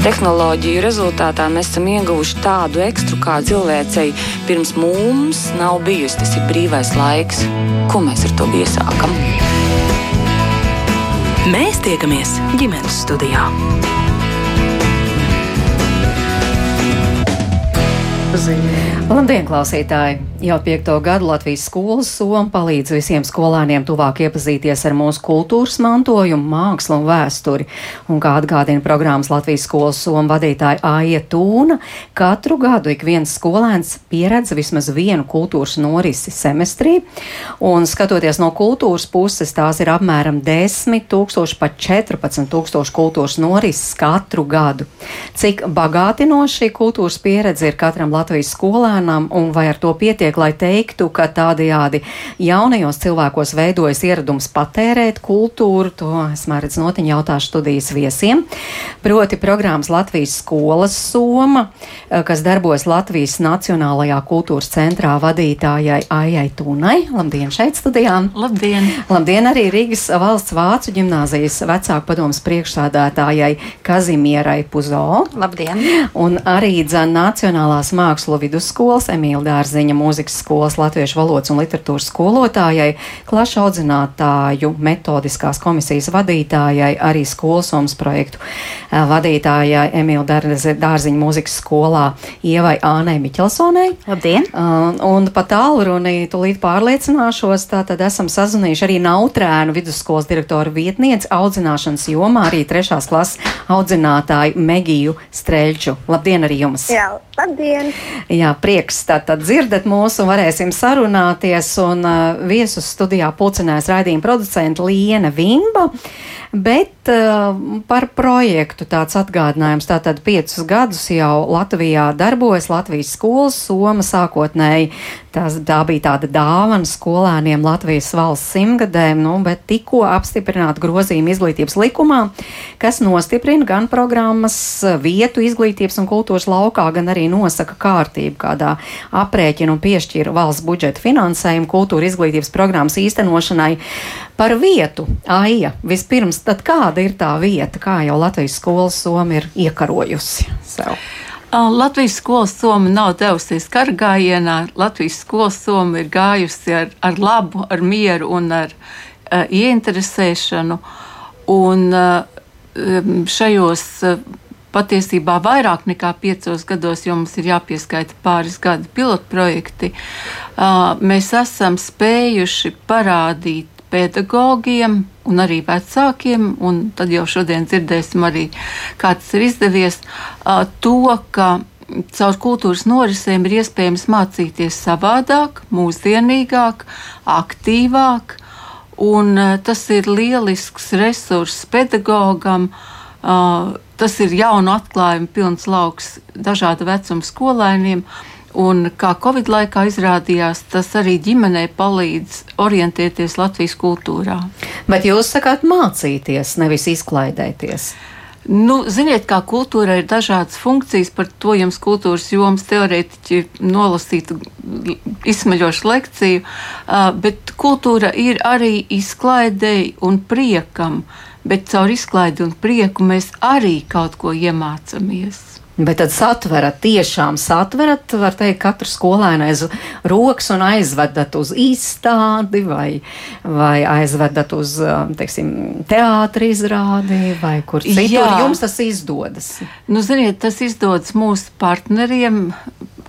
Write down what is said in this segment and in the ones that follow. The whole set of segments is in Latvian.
Tehnoloģiju rezultātā mēs esam ieguvuši tādu ekstru, kā cilvēcei pirms mums nav bijusi. Tas ir brīvais laiks. Ko mēs ar to iesākam? Mēs tiekamies ģimenes studijā. Labdien, klausītāji! Jau piekto gadu Latvijas skolas soma palīdz visiem skolēniem tuvāk iepazīties ar mūsu kultūras mantojumu, mākslu un vēsturi. Un kā atgādina programmas Latvijas skolas soma vadītāja Aija Tūna, katru gadu ik viens skolēns pieredz vismaz vienu kultūras norisi semestrī. Un skatoties no kultūras puses, tās ir apmēram 10 tūkstoši pat 14 tūkstoši kultūras norises katru gadu. Cik bagātinoši šī kultūras pieredze ir katram Latvijas skolēnam un vai ar to pietiek? Pietiek, lai teiktu, ka tādajādi jaunajos cilvēkos veidojas ieradums patērēt kultūru. To es mēredz notiņu jautāšu studijas viesiem. Proti programmas Latvijas skolas soma, eh, kas darbojas Latvijas Nacionālajā kultūras centrā vadītājai Aijai Tūnai. Labdien šeit studijām! Labdien! Labdien arī Rīgas valsts vācu ģimnāzijas vecāku padomas priekšsādātājai Kazimierai Puzo. Labdien! Un arī Dzana Nacionālās mākslu vidusskolas Emīla Dārziņa mūzika mūzikas skolas latviešu valodas un literatūras skolotājai, klašu audzinātāju metodiskās komisijas vadītājai, arī skolsomas projektu eh, vadītājai Emīla Dārziņa mūzikas skolā Ievai Ānei Miķelsonei. Labdien! Uh, un pa tālruni tūlīt pārliecināšos, tātad esam sazvanījuši arī Nautrēnu vidusskolas direktoru vietnieci audzināšanas jomā, arī trešās klases audzinātāju Megiju Streļču. Labdien arī jums! Jā, labdien! Jā, prieks tātad dzirdat mūsu varēsim sarunāties. Un uh, viesus studijā pulcinās raidījuma producenta Liena Vimba. Bet uh, par projektu tāds atgādinājums. Tātad piecus gadus jau Latvijā darbojas Latvijas skolas soma sākotnēji. Tās, tā bija tāda dāvana skolēniem Latvijas valsts simtgadēm, nu, bet tikko apstiprināta grozījuma izglītības likumā, kas nostiprina gan programmas vietu izglītības un kultūras laukā, gan arī nosaka kārtību, kādā aprēķina un piešķira valsts budžeta finansējumu kultūra izglītības programmas īstenošanai. Par vietu, Aija, vispirms, tad kāda ir tā vieta, kā jau Latvijas skolas soma ir iekarojusi sev? Latvijas skolas soma nav devusies kargājienā. Latvijas skolas soma ir gājusi ar, ar labu, ar mieru un ar uh, ieinteresēšanu. Un uh, šajos uh, patiesībā vairāk nekā piecos gados, jo mums ir jāpieskaita pāris gadi pilotprojekti, uh, mēs esam spējuši parādīt pedagogiem un arī vecākiem, un tad jau šodien dzirdēsim arī, kā tas ir izdevies, to, ka caur kultūras norisēm ir iespējams mācīties savādāk, mūsdienīgāk, aktīvāk, un tas ir lielisks resurss pedagogam. Tas ir jaunu atklājumu pilns lauks dažādu vecumu skolēniem, Un kā Covid laikā izrādījās, tas arī ģimenei palīdz orientēties Latvijas kultūrā. Bet jūs sakāt mācīties, nevis izklaidēties. Nu, ziniet, kā kultūra ir dažādas funkcijas, par to jums kultūras jomas teorētiķi nolasītu izsmeļošu lekciju, bet kultūra ir arī izklaidēji un priekam, bet caur izklaidi un prieku mēs arī kaut ko iemācāmies. Bet tad satverat, tiešām satverat, var teikt, katru skolēnu aiz rokas un aizvedat uz izstādi vai, vai aizvedat uz, um, teiksim, teātri izrādi vai kur citur. Jā. Jums tas izdodas? Nu, ziniet, tas izdodas mūsu partneriem,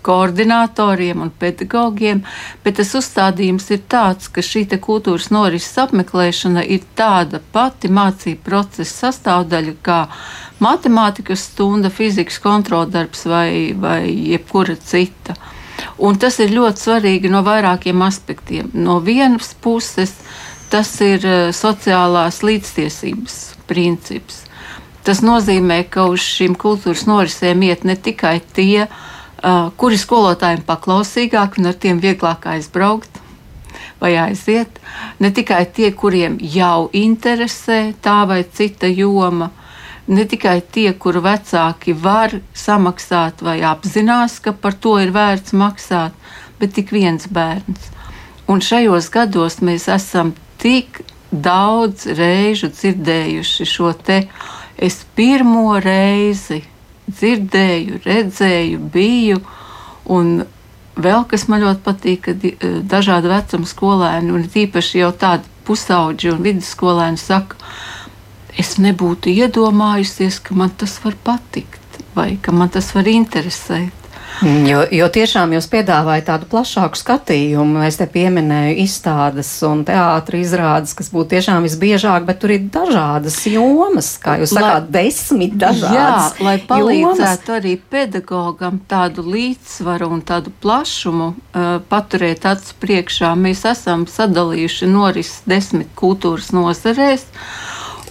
koordinatoriem un pedagogiem, bet tas uzstādījums ir tāds, ka šī kultūras norises apmeklēšana ir tāda pati mācību procesa sastāvdaļa kā matemātikas stunda, fizikas kontroldarbs vai, vai jebkura cita. Un tas ir ļoti svarīgi no vairākiem aspektiem. No vienas puses, tas ir eh, sociālās līdztiesības princips. Tas nozīmē, ka uz šīm kultūras norisēm iet ne tikai tie, uh, kuri skolotājiem paklausīgāki un ar tiem vieglāk aizbraukt vai aiziet, ne tikai tie, kuriem jau interesē tā vai cita joma, ne tikai tie, kuru vecāki var samaksāt vai apzinās, ka par to ir vērts maksāt, bet tik viens bērns. Un šajos gados mēs esam tik daudz reižu dzirdējuši šo te es pirmo reizi dzirdēju, redzēju, biju. Un vēl kas man ļoti patīk, ka dažādi vecuma skolēni, un tīpaši jau tādi pusauģi un vidusskolēni saka, es nebūtu iedomājusies, ka man tas var patikt vai ka man tas var interesēt. Jo, jo tiešām jūs piedāvājat tādu plašāku skatījumu. Es te pieminēju izstādes un teātris izrādes, kas būtu tiešām visbiežāk, bet tur ir dažādas jomas, kā jūs sakāt, lai, desmit dažādas. Jā, lai palīdzētu jomas. arī pedagogam tādu līdzsvaru un tādu plašumu uh, paturēt acu priekšā, mēs esam sadalījuši noris desmit kultūras nozarēs.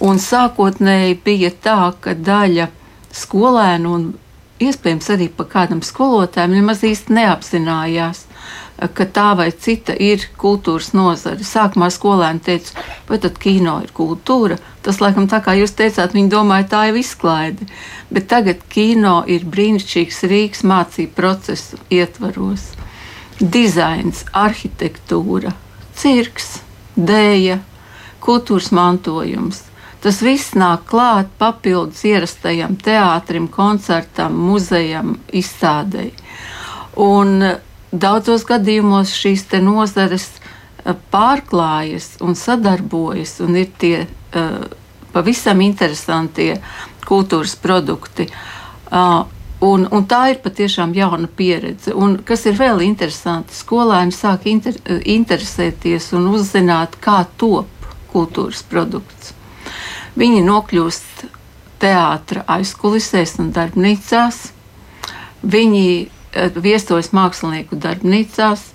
Un sākotnēji bija tā, ka daļa skolēnu un iespējams arī pa kādam skolotājam nemaz īsti neapzinājās, ka tā vai cita ir kultūras nozare. Sākumā skolēni teica, vai tad kino ir kultūra? Tas, laikam, tā kā jūs teicāt, viņi domāja, tā ir izklaide. Bet tagad kino ir brīnišķīgs rīks mācību procesu ietvaros. Dizains, arhitektūra, cirks, dēja, kultūras mantojums. Tas viss nāk klāt papildus ierastajam teātrim, koncertam, muzejam, izstādēji. Un daudzos gadījumos šīs nozares eh, pārklājas un sadarbojas, un ir tie uh, pavisam interesantie kultūras produkti. Uh, Un, un tā ir patiešām jauna pieredze. Un, kas ir vēl interesanti, skolēni sāk inter, interesēties un uzzināt, kā top kultūras produkts. Viņi nokļūst teātra aizkulisēs un darbnīcās. Viņi eh, viesojas mākslinieku darbnīcās,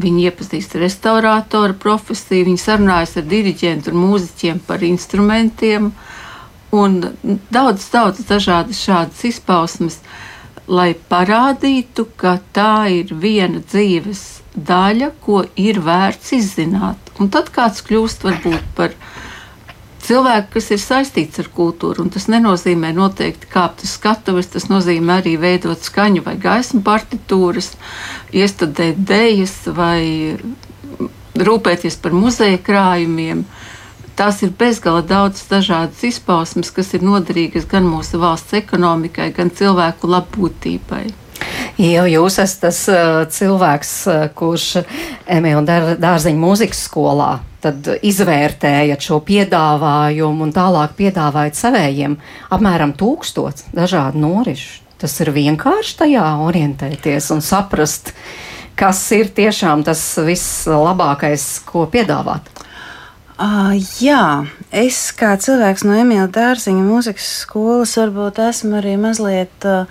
viņi iepazīst restaurātora profesiju, viņi sarunājas ar diriģentu un mūziķiem par instrumentiem un daudz, daudz dažādas šādas izpausmes, lai parādītu, ka tā ir viena dzīves daļa, ko ir vērts izzināt. Un tad kāds kļūst varbūt par cilvēku, kas ir saistīts ar kultūru. Tas nenozīmē noteikti kāpt uz skatuves, tas nozīmē arī veidot skaņu vai gaismu partitūras, iestudēt dēļas vai rūpēties par muzeja krājumiem. Tās ir bezgala daudz dažādas izpausmes, kas ir noderīgas gan mūsu valsts ekonomikai, gan cilvēku labbūtībai. Jo jūs esat tas uh, cilvēks, uh, kurš Emīļa Dārziņa mūzikas skolā tad izvērtējat šo piedāvājumu un tālāk piedāvājat savējiem apmēram tūkstots dažādu norišu. Tas ir vienkārši tajā orientēties un saprast, kas ir tiešām tas vislabākais, ko piedāvāt. Uh, jā, es kā cilvēks no Emīļa Dārziņa mūzikas skolas varbūt esmu arī mazliet uh,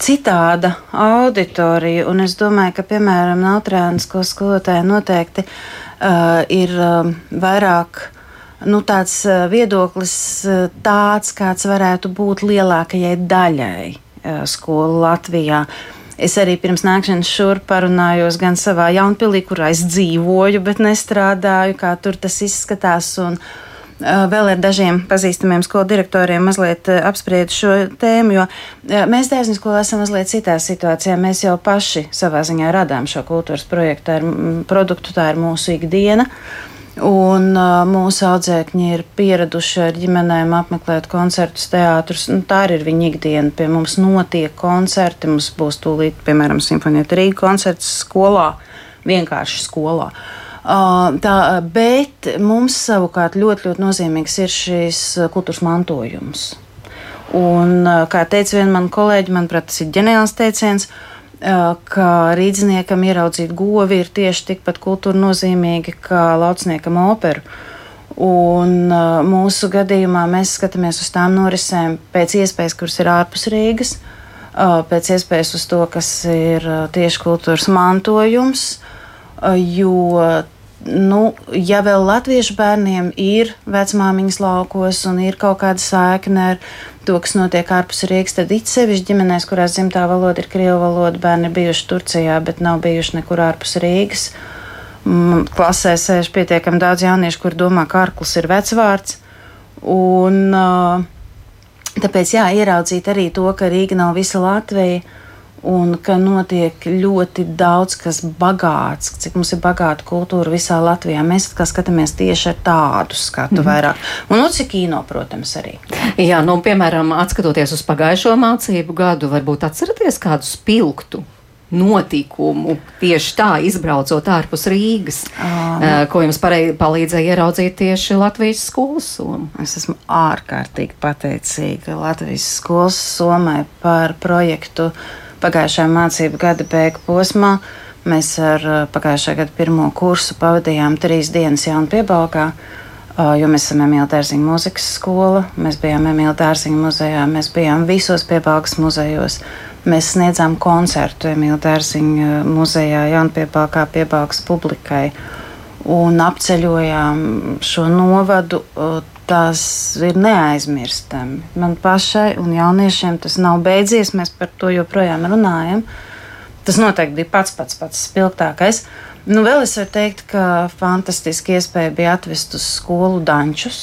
citāda auditorija, un es domāju, ka, piemēram, Nautrānas skolotāja noteikti uh, ir uh, vairāk nu, tāds viedoklis, tāds, kāds varētu būt lielākajai daļai uh, skolu Latvijā. Es arī pirms nākšanas šurp parunājos gan savā jaunpilī, kurā es dzīvoju, bet nestrādāju, kā tur tas izskatās. Un, uh, vēl ar dažiem pazīstamiem skolu direktoriem mazliet apspriedu šo tēmu, jo mēs dārziņu skolā esam mazliet citā situācijā. Mēs jau paši savā ziņā radām šo kultūras projektu, tā ir produktu, tā ir mūsu ikdiena. Un uh, mūsu audzēkņi ir pieraduši ar ģimenēm apmeklēt koncertus, teātrus. Nu, tā ir viņa ikdiena. Pie mums notiek koncerti. Mums būs tūlīt, piemēram, Simfonija Rīga koncerts skolā, vienkārši skolā. Uh, Tā, bet mums savukārt ļoti, ļoti nozīmīgs ir šis kultūras mantojums. Un, kā teica viena mana kolēģa, manuprāt, tas ir ģeniāls teiciens, ka rīzniekam ieraudzīt govi ir tieši tikpat kultūra nozīmīgi kā lauciniekam operu. Un mūsu gadījumā mēs skatāmies uz tām norisēm pēc iespējas, kuras ir ārpus Rīgas, pēc iespējas uz to, kas ir tieši kultūras mantojums, jo nu, ja vēl latviešu bērniem ir vecmāmiņas laukos un ir kaut kāda saikne ar to, kas notiek ārpus Rīgas, tad it sevišķi ģimenēs, kurās dzimtā valoda ir krievu valoda, bērni ir bijuši Turcijā, bet nav bijuši nekur ārpus Rīgas. Klasē sēž pietiekami daudz jauniešu, kur domā, ka ārklis ir vecvārds. Un, tāpēc jā, ieraudzīt arī to, ka Rīga nav visa Latvija un ka notiek ļoti daudz kas bagāts, cik mums ir bagāta kultūra visā Latvijā. Mēs skatāmies tieši ar tādu skatu mm -hmm. vairāk. Un nu, cik kino, protams, arī. Jā, nu, piemēram, atskatoties uz pagājušo mācību gadu, varbūt atceraties kādu spilgtu notikumu tieši tā, izbraucot ārpus Rīgas, um, ko jums palīdzēja ieraudzīt tieši Latvijas skolas soma? Es esmu ārkārtīgi pateicīga Latvijas skolas somai par projektu pagājušajā mācību gada beigu posmā. Mēs ar pagājušā gada pirmo kursu pavadījām trīs dienas jaunu piebalgā. Jo mēs esam Emīļa Dārziņa mūzikas skola, mēs bijām Emīļa Dārziņa muzejā, mēs bijām visos piebalgas muzejos. Mēs sniedzām koncertu Emīļa Dārziņa muzejā, Jaunpiepākā piebalgs publikai un apceļojām šo novadu. Tas ir neaizmirstami. Man pašai un jauniešiem tas nav beidzies. Mēs par to joprojām runājam. Tas noteikti bija pats pats pats spilgtākais. Nu, vēl es varu teikt, ka fantastiski iespēja bija atvest uz skolu dančus,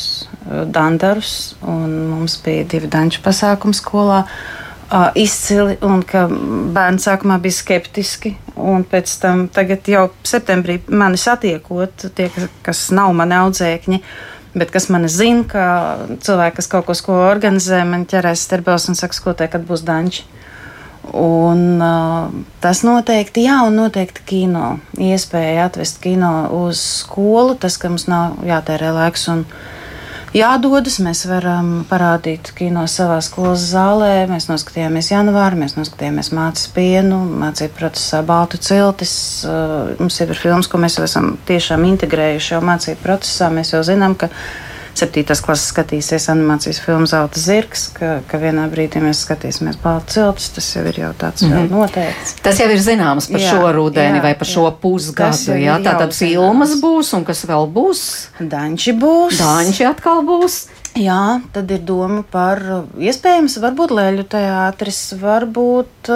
dandarus, un mums bija divi danču pasākumi skolā. Uh, uh, izcili un ka bērni sākumā bija skeptiski. Un pēc tam, jau septembrī, mani satiekot, tie, kas nav mani audzēkņi, bet kas mani zina, ka cilvēki, kas kaut ko sko organizē, man ķerēs sterbels un saka, ko te, kad būs danči. Un, uh, tas noteikti, jā, un noteikti kino. Iespēja atvest kino uz skolu, tas, ka mums nav jātērē laiks un jādodas. Mēs varam parādīt kino savā skolas zālē. Mēs noskatījāmies janvāri, mēs noskatījāmies mācības pienu, mācību procesā Baltu ciltis. Uh, mums ir filmas, ko mēs esam tiešām integrējuši jau mācību procesā. Mēs jau zinām, ka septītās klases skatīsies animācijas filmu Zelta zirgs, ka, ka vienā brīdī mēs skatīsimies baltu ciltus. Tas jau ir jau tāds mm -hmm. noteikts. Tas jau ir zināms par jā, šo rudeni jā, vai par jā. šo pusgadu. Jā, tā tad filmas būs un kas vēl būs? Danči būs. Danči atkal būs. Jā, tad ir doma par iespējams, varbūt Lēļu teātris, varbūt.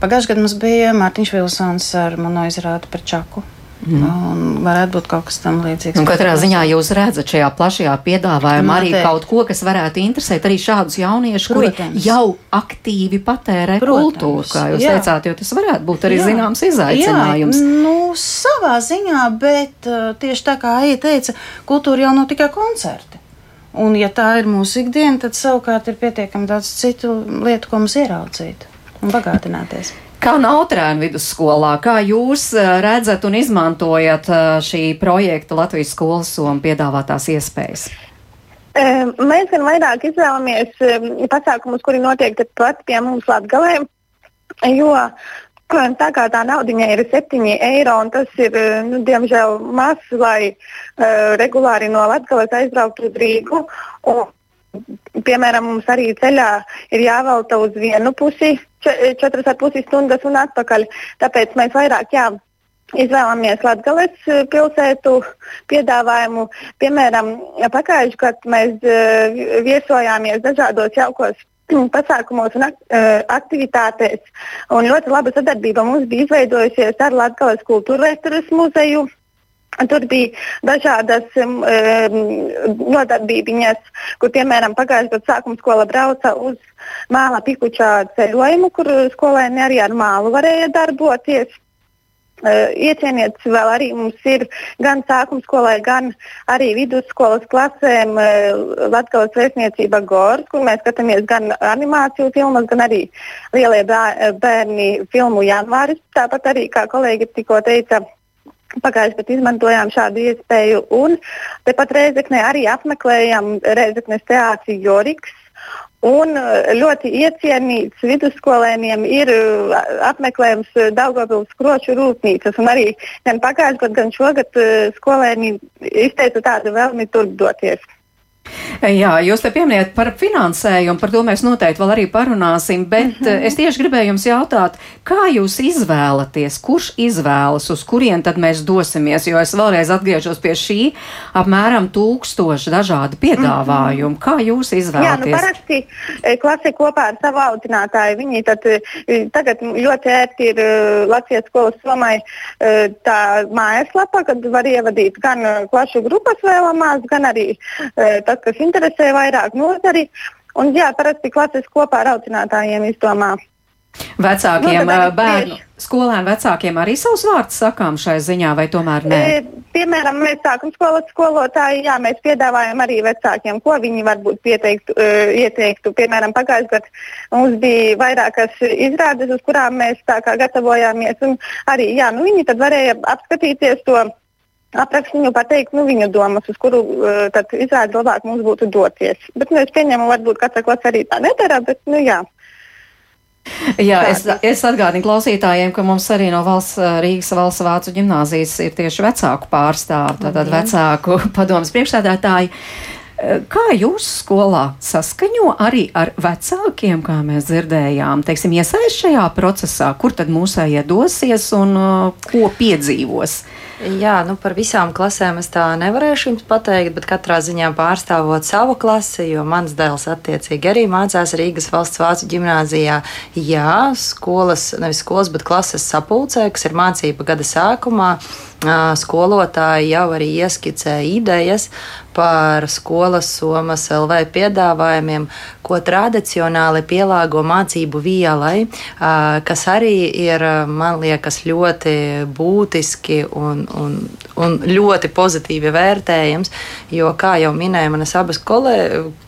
Pagājušajā gadā mums bija Mārtiņš Vilsons ar manu izrādi par Čaku. Mm. Un varētu būt kaut kas tam līdzīgs. Un katrā ziņā jūs redzat šajā plašajā piedāvājumā arī kaut ko, kas varētu interesēt arī šādus jauniešus, kuri jau aktīvi patērē Protams. kultūru, kā jūs jā. teicāt, jo tas varētu būt arī jā. zināms izaicinājums. Jā, nu, savā ziņā, bet uh, tieši tā kā Aija teica, kultūra jau nav tikai koncerti. Un, ja tā ir mūsu ikdiena, tad savukārt ir pietiekami daudz citu lietu, ko mums ieraudzīt un bagātināties. Kā Nautrēna vidusskolā, kā jūs eh, redzat un izmantojat eh, šī projekta Latvijas skolas somu piedāvātās iespējas? Mēs gan vairāk izvēlamies pasākumus, kuri notiek pat pie mums Latvijā, jo tā kā tā naudiņa ir 7 eiro, un tas ir, nu, diemžēl, maz, lai uh, regulāri no Latvijas aizbrauktu uz Rīgu. Un, piemēram, mums arī ceļā ir jāvelta uz vienu pusi četras ar pusi stundas un atpakaļ. Tāpēc mēs vairāk jā, izvēlamies Latvijas eh, pilsētu piedāvājumu. Piemēram, pagājušajā gadā mēs eh, viesojāmies dažādos jaukos pasākumos un eh, aktivitātēs. Un ļoti laba sadarbība mums bija izveidojusies ar Latvijas kultūra vēstures muzeju. Tur bija dažādas um, nodarbības, kur, piemēram, pagājušajā gadā sākuma skola brauca uz māla pikučā ceļojumu, kur skolēni arī ar mālu varēja darboties. Uh, Iecieniet vēl arī mums ir gan sākuma skolai, gan arī vidusskolas klasēm uh, Latvijas vēstniecība Gors, kur mēs skatāmies gan animāciju filmas, gan arī lielie bērni filmu janvāris. Tāpat arī, kā kolēģi tikko teica, Pagājušajā gadā izmantojām šādu iespēju, un tepat Reizeknē arī apmeklējām Reizeknes teātri Joriks. Un uh, ļoti iecienīts vidusskolēniem ir uh, apmeklējums Daugavpils kroču rūpnīcas. Un arī gan pagājušajā gadā, gan šogad skolēni izteica tādu vēlmi tur doties. Jā, jūs te pieminējat par finansējumu, par to mēs noteikti vēl arī parunāsim, bet mm -hmm. es tieši gribēju jums jautāt, kā jūs izvēlaties, kurš izvēlas, uz kurien tad mēs dosimies, jo es vēlreiz atgriežos pie šī apmēram tūkstoši dažādu piedāvājumu. Mm -hmm. Kā jūs izvēlaties? Jā, nu parasti e, klase kopā ar savu audzinātāju, viņi tad e, tagad ļoti ērti ir Latvijas skolas somai tā mājaslapa, kad var ievadīt gan klašu grupas vēlamās, gan arī tas, kas interesē vairāk nozari. Un, jā, parasti klases kopā ar audzinātājiem izdomā Vecākiem nu, bērnu skolēnu vecākiem arī savus vārdus sakām šai ziņā, vai tomēr nē? E, piemēram, mēs sākam skolas skolotāji, jā, mēs piedāvājam arī vecākiem, ko viņi varbūt pieteiktu, uh, ieteiktu. Piemēram, pagājušajā gadā mums bija vairākas izrādes, uz kurām mēs tā kā gatavojāmies. Arī, jā, nu, viņi tad varēja apskatīties to aprakstu, pateikt nu, viņu domas, uz kuru uh, tad izrādi labāk mums būtu doties. Bet nu, es pieņemu, varbūt katra klase arī tā nedara, bet nu jā. Jā, es, es atgādinu klausītājiem, ka mums arī no valsts Rīgas valsts vācu ģimnāzijas ir tieši vecāku pārstāvi, tātad vecāku padomas priekšstādātāji. Kā jūs skolā saskaņo arī ar vecākiem, kā mēs dzirdējām, teiksim, iesaist šajā procesā, kur tad mūsējie dosies un uh, ko piedzīvos? Jā, nu par visām klasēm es tā nevarēšu jums pateikt, bet katrā ziņā pārstāvot savu klasi, jo mans dēls attiecīgi arī mācās Rīgas valsts vācu ģimnāzijā. Jā, skolas, nevis skolas, bet klases sapulcē, kas ir mācība gada sākumā skolotāji jau arī ieskicē idejas par skolas somas LV piedāvājumiem, ko tradicionāli pielāgo mācību vielai, kas arī ir, man liekas, ļoti būtiski un, un, un ļoti pozitīvi vērtējams, jo, kā jau minēja manas abas kolēģis,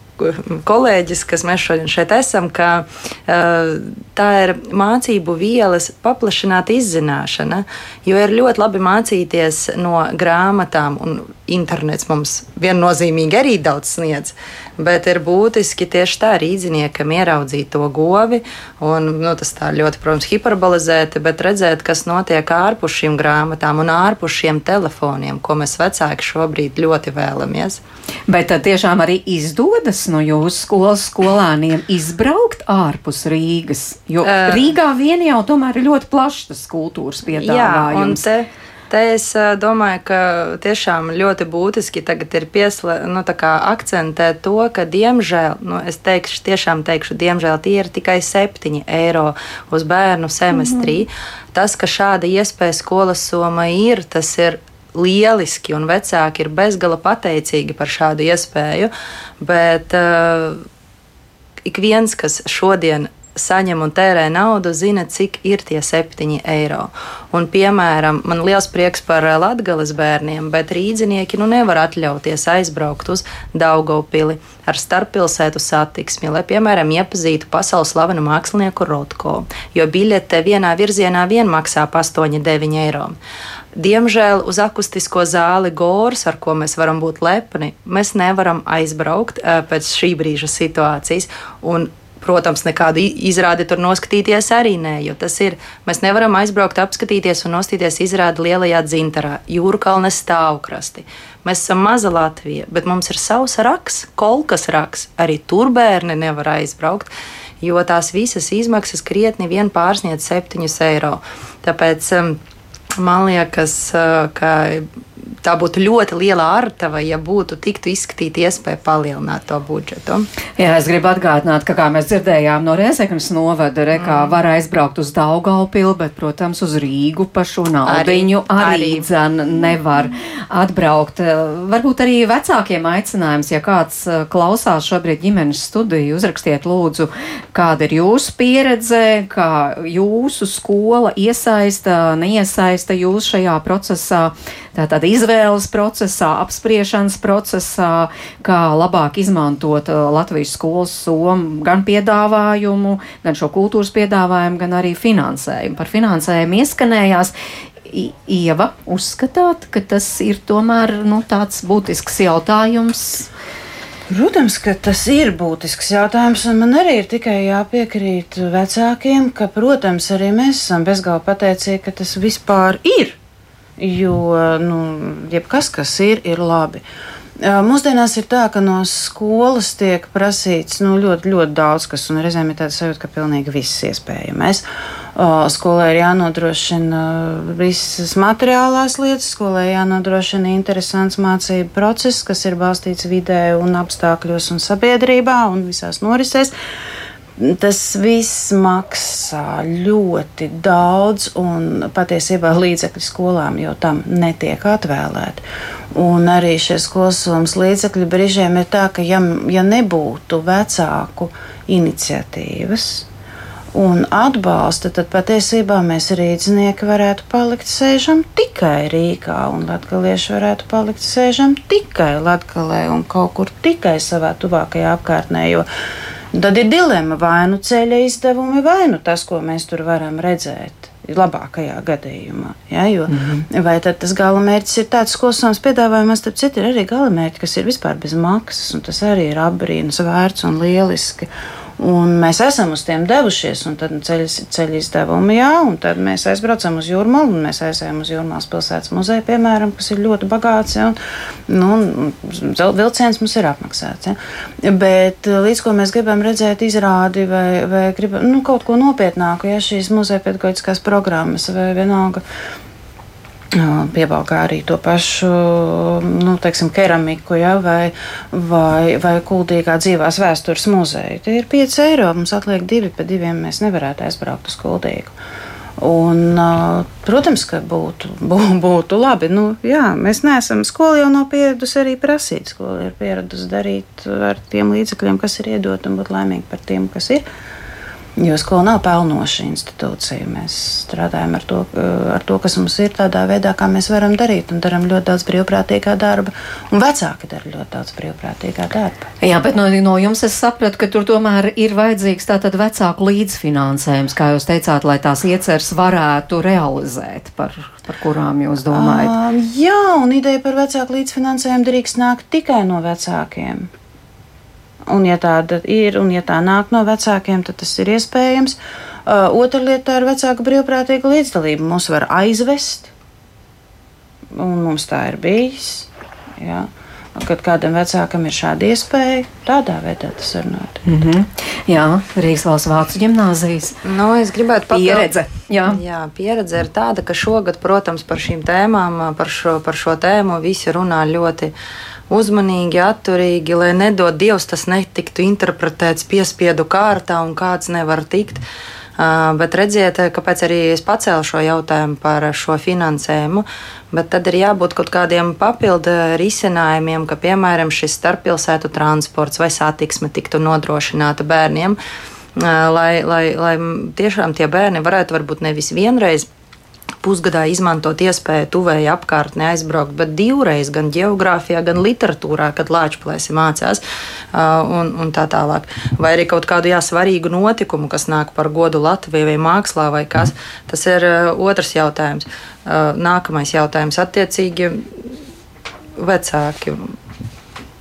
kolēģis, kas mēs šodien šeit esam, ka uh, tā ir mācību vielas paplašināta izzināšana, jo ir ļoti labi mācīties no grāmatām, un internets mums viennozīmīgi arī daudz sniedz, bet ir būtiski tieši tā rīzniekam ieraudzīt to govi, un nu, tas tā ļoti, protams, hiperbolizēti, bet redzēt, kas notiek ārpus šīm grāmatām un ārpus šiem telefoniem, ko mēs vecāki šobrīd ļoti vēlamies. Bet tad tiešām arī izdodas no jūsu skolas skolāniem izbraukt ārpus Rīgas. Jo uh, Rīgā vien jau tomēr ir ļoti plašs tas kultūras piedāvājums. Jā, Te es domāju, ka tiešām ļoti būtiski tagad ir pieslē, nu, akcentēt to, ka, diemžēl, nu, es teikšu, tiešām teikšu, diemžēl tie ir tikai 7 eiro uz bērnu semestrī. Mm -hmm. Tas, ka šāda iespēja skolas soma ir, tas ir lieliski, un vecāki ir bezgala pateicīgi par šādu iespēju. Bet uh, ik viens, kas šodien saņem un tērē naudu, zina, cik ir tie septiņi eiro. Un, piemēram, man liels prieks par latgales bērniem, bet rīdzinieki nu nevar atļauties aizbraukt uz Daugopili ar starppilsētu satiksmi, lai, piemēram, iepazītu pasaules slavenu mākslinieku Rotko, jo biļete vienā virzienā vien maksā 8,9 eiro. Diemžēl uz akustisko zāli Gors, ar ko mēs varam būt lepni, mēs nevaram aizbraukt uh, pēc šī brīža situācijas. Un Protams, nekādu izrādi tur noskatīties arī nē, jo tas ir. Mēs nevaram aizbraukt, apskatīties un nostīties izrādi lielajā dzintarā, jūrkalnes stāvkrasti. Mēs esam maza Latvija, bet mums ir savs raks, kolkas raks. Arī tur bērni nevar aizbraukt, jo tās visas izmaksas krietni vien pārsniedz 7 eiro. Tāpēc um, man liekas, uh, ka tā būtu ļoti liela artava, ja būtu tiktu izskatīta iespēja palielināt to budžetu. Jā, es gribu atgādināt, ka, kā mēs dzirdējām no Rēzeknas novada, re, kā mm. var aizbraukt uz Daugavpilu, bet, protams, uz Rīgu pa šo naudiņu arī, arī, arī. Dzen, nevar atbraukt. Varbūt arī vecākiem aicinājums, ja kāds eh, klausās šobrīd ģimenes studiju, uzrakstiet lūdzu, kāda ir jūsu pieredze, kā jūsu skola iesaista, neiesaista jūs šajā procesā. Tātad izvēles procesā, apspriešanas procesā, kā labāk izmantot uh, Latvijas skolas somu gan piedāvājumu, gan šo kultūras piedāvājumu, gan arī finansējumu. Par finansējumu ieskanējās. Ieva, uzskatāt, ka tas ir tomēr nu, tāds būtisks jautājums? Protams, ka tas ir būtisks jautājums, un man arī ir tikai jāpiekrīt vecākiem, ka, protams, arī mēs esam bezgalīgi pateicīgi, ka tas vispār ir jo nu, jebkas, kas ir, ir labi. Mūsdienās ir tā, ka no skolas tiek prasīts nu, ļoti, ļoti daudz kas, un reizēm ir tāds sajūta, ka pilnīgi viss iespējamais. Skolai ir jānodrošina visas materiālās lietas, skolai jānodrošina interesants mācību process, kas ir balstīts vidē un apstākļos un sabiedrībā un visās norisēs. Tas viss maksā ļoti daudz, un patiesībā līdzekļi skolām jau tam netiek atvēlēti. Un arī šie skolsums līdzekļi brīžiem ir tā, ka ja, ja nebūtu vecāku iniciatīvas, un atbalsta, tad patiesībā mēs rīznieki varētu palikt sēžam tikai Rīgā, un latgalieši varētu palikt sēžam tikai Latgalē un kaut kur tikai savā tuvākajā apkārtnē. Jo tad ir dilemma vai nu ceļa izdevumi, vai nu tas, ko mēs tur varam redzēt. Labākajā gadījumā. Ja, jo, mm -hmm. Vai tad tas gala mērķis ir tāds, ko Somijas piedāvājumā, starp citu, ir arī gala mērķis, kas ir vispār bez maksas, un tas arī ir apbrīnas vērts un lieliski. Un mēs esam uz tiem devušies, un tad ceļas, ceļa izdevumi, jā, un tad mēs aizbraucam uz Jūrmālu, un mēs aizējām uz Jūrmālas pilsētas muzeju, piemēram, kas ir ļoti bagāts, ja, un, nu, un vilciens mums ir apmaksāts. Ja. Bet eh, līdz ko mēs gribam redzēt izrādi vai, vai gribam, nu, kaut ko nopietnāku, ja šīs muzeja pedagoģiskās programmas vai vienalga pievalkā arī to pašu nu, teiksim, keramiku ja, vai, vai, vai kuldīgā dzīvās vēstures muzeju. Tie ir 5 eiro, mums atliek 2 pa 2, mēs nevarētu aizbraukt uz kuldīgu. Un, protams, ka būtu, būtu labi. Nu, jā, mēs neesam skola jau nav pieradusi arī prasīt. Skola ir pieradusi darīt ar tiem līdzekļiem, kas ir iedot, un būt laimīgi par tiem, kas ir. Jo skola nav pelnoša institūcija. Mēs strādājam ar to, ar to, kas mums ir, tādā veidā, kā mēs varam darīt. Un darām ļoti daudz brīvprātīgā darba. Un vecāki dara ļoti daudz brīvprātīgā darba. Jā, bet no, no jums es sapratu, ka tur tomēr ir vajadzīgs tātad vecāku līdzfinansējums, kā jūs teicāt, lai tās ieceres varētu realizēt, par, par kurām jūs domājat. Uh, jā, un ideja par vecāku līdzfinansējumu drīkst nākt tikai no vecākiem. Un, ja tāda ir, un ja tā nāk no vecākiem, tad tas ir iespējams. Uh, otra lieta ir vecāka brīvprātīga līdzdalība. Mūs var aizvest, un mums tā ir bijis. Jā. Kad kādam vecākam ir šāda iespēja, tādā veidā tas var notikt. Mm -hmm. Jā, Rīgas valsts vācu gimnāzijas nu, gribētu pateikt, pieredze. Jā. jā, pieredze ir tāda, ka šogad, protams, par šīm tēmām, par šo, par šo tēmu visi runā ļoti uzmanīgi, atturīgi, lai nedod Dievs tas netiktu interpretēts piespiedu kārtā un kāds nevar tikt. Uh, bet redziet, kāpēc arī es pacēlu šo jautājumu par šo finansējumu. Bet tad ir jābūt kaut kādiem papildu risinājumiem, ka, piemēram, šis starppilsētu transports vai satiksme tiktu nodrošināta bērniem, uh, lai, lai, lai tiešām tie bērni varētu varbūt nevis vienreiz pusgadā izmantot iespēju tuvēji apkārtnē aizbraukt, bet divreiz gan geogrāfijā, gan literatūrā, kad lāčplēsi mācās un, un tā tālāk. Vai arī kaut kādu jā, svarīgu notikumu, kas nāk par godu Latvijai vai mākslā vai kas. Tas ir otrs jautājums. Nākamais jautājums attiecīgi vecāki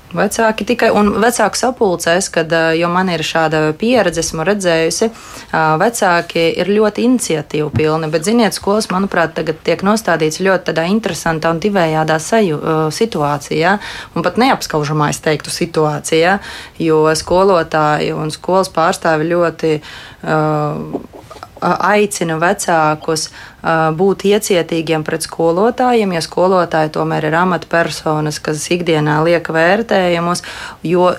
Vecāki tikai un vecāku sapulcēs, kad, jo man ir šāda pieredze, esmu redzējusi, vecāki ir ļoti iniciatīvu pilni, bet, ziniet, skolas, manuprāt, tagad tiek nostādīts ļoti tādā interesantā un divējādā seju, situācijā, un pat neapskaužamā, es teiktu, situācijā, jo skolotāji un skolas pārstāvi ļoti uh, aicina vecākus būt iecietīgiem pret skolotājiem, ja skolotāji tomēr ir amatpersonas, kas ikdienā liek vērtējumus, jo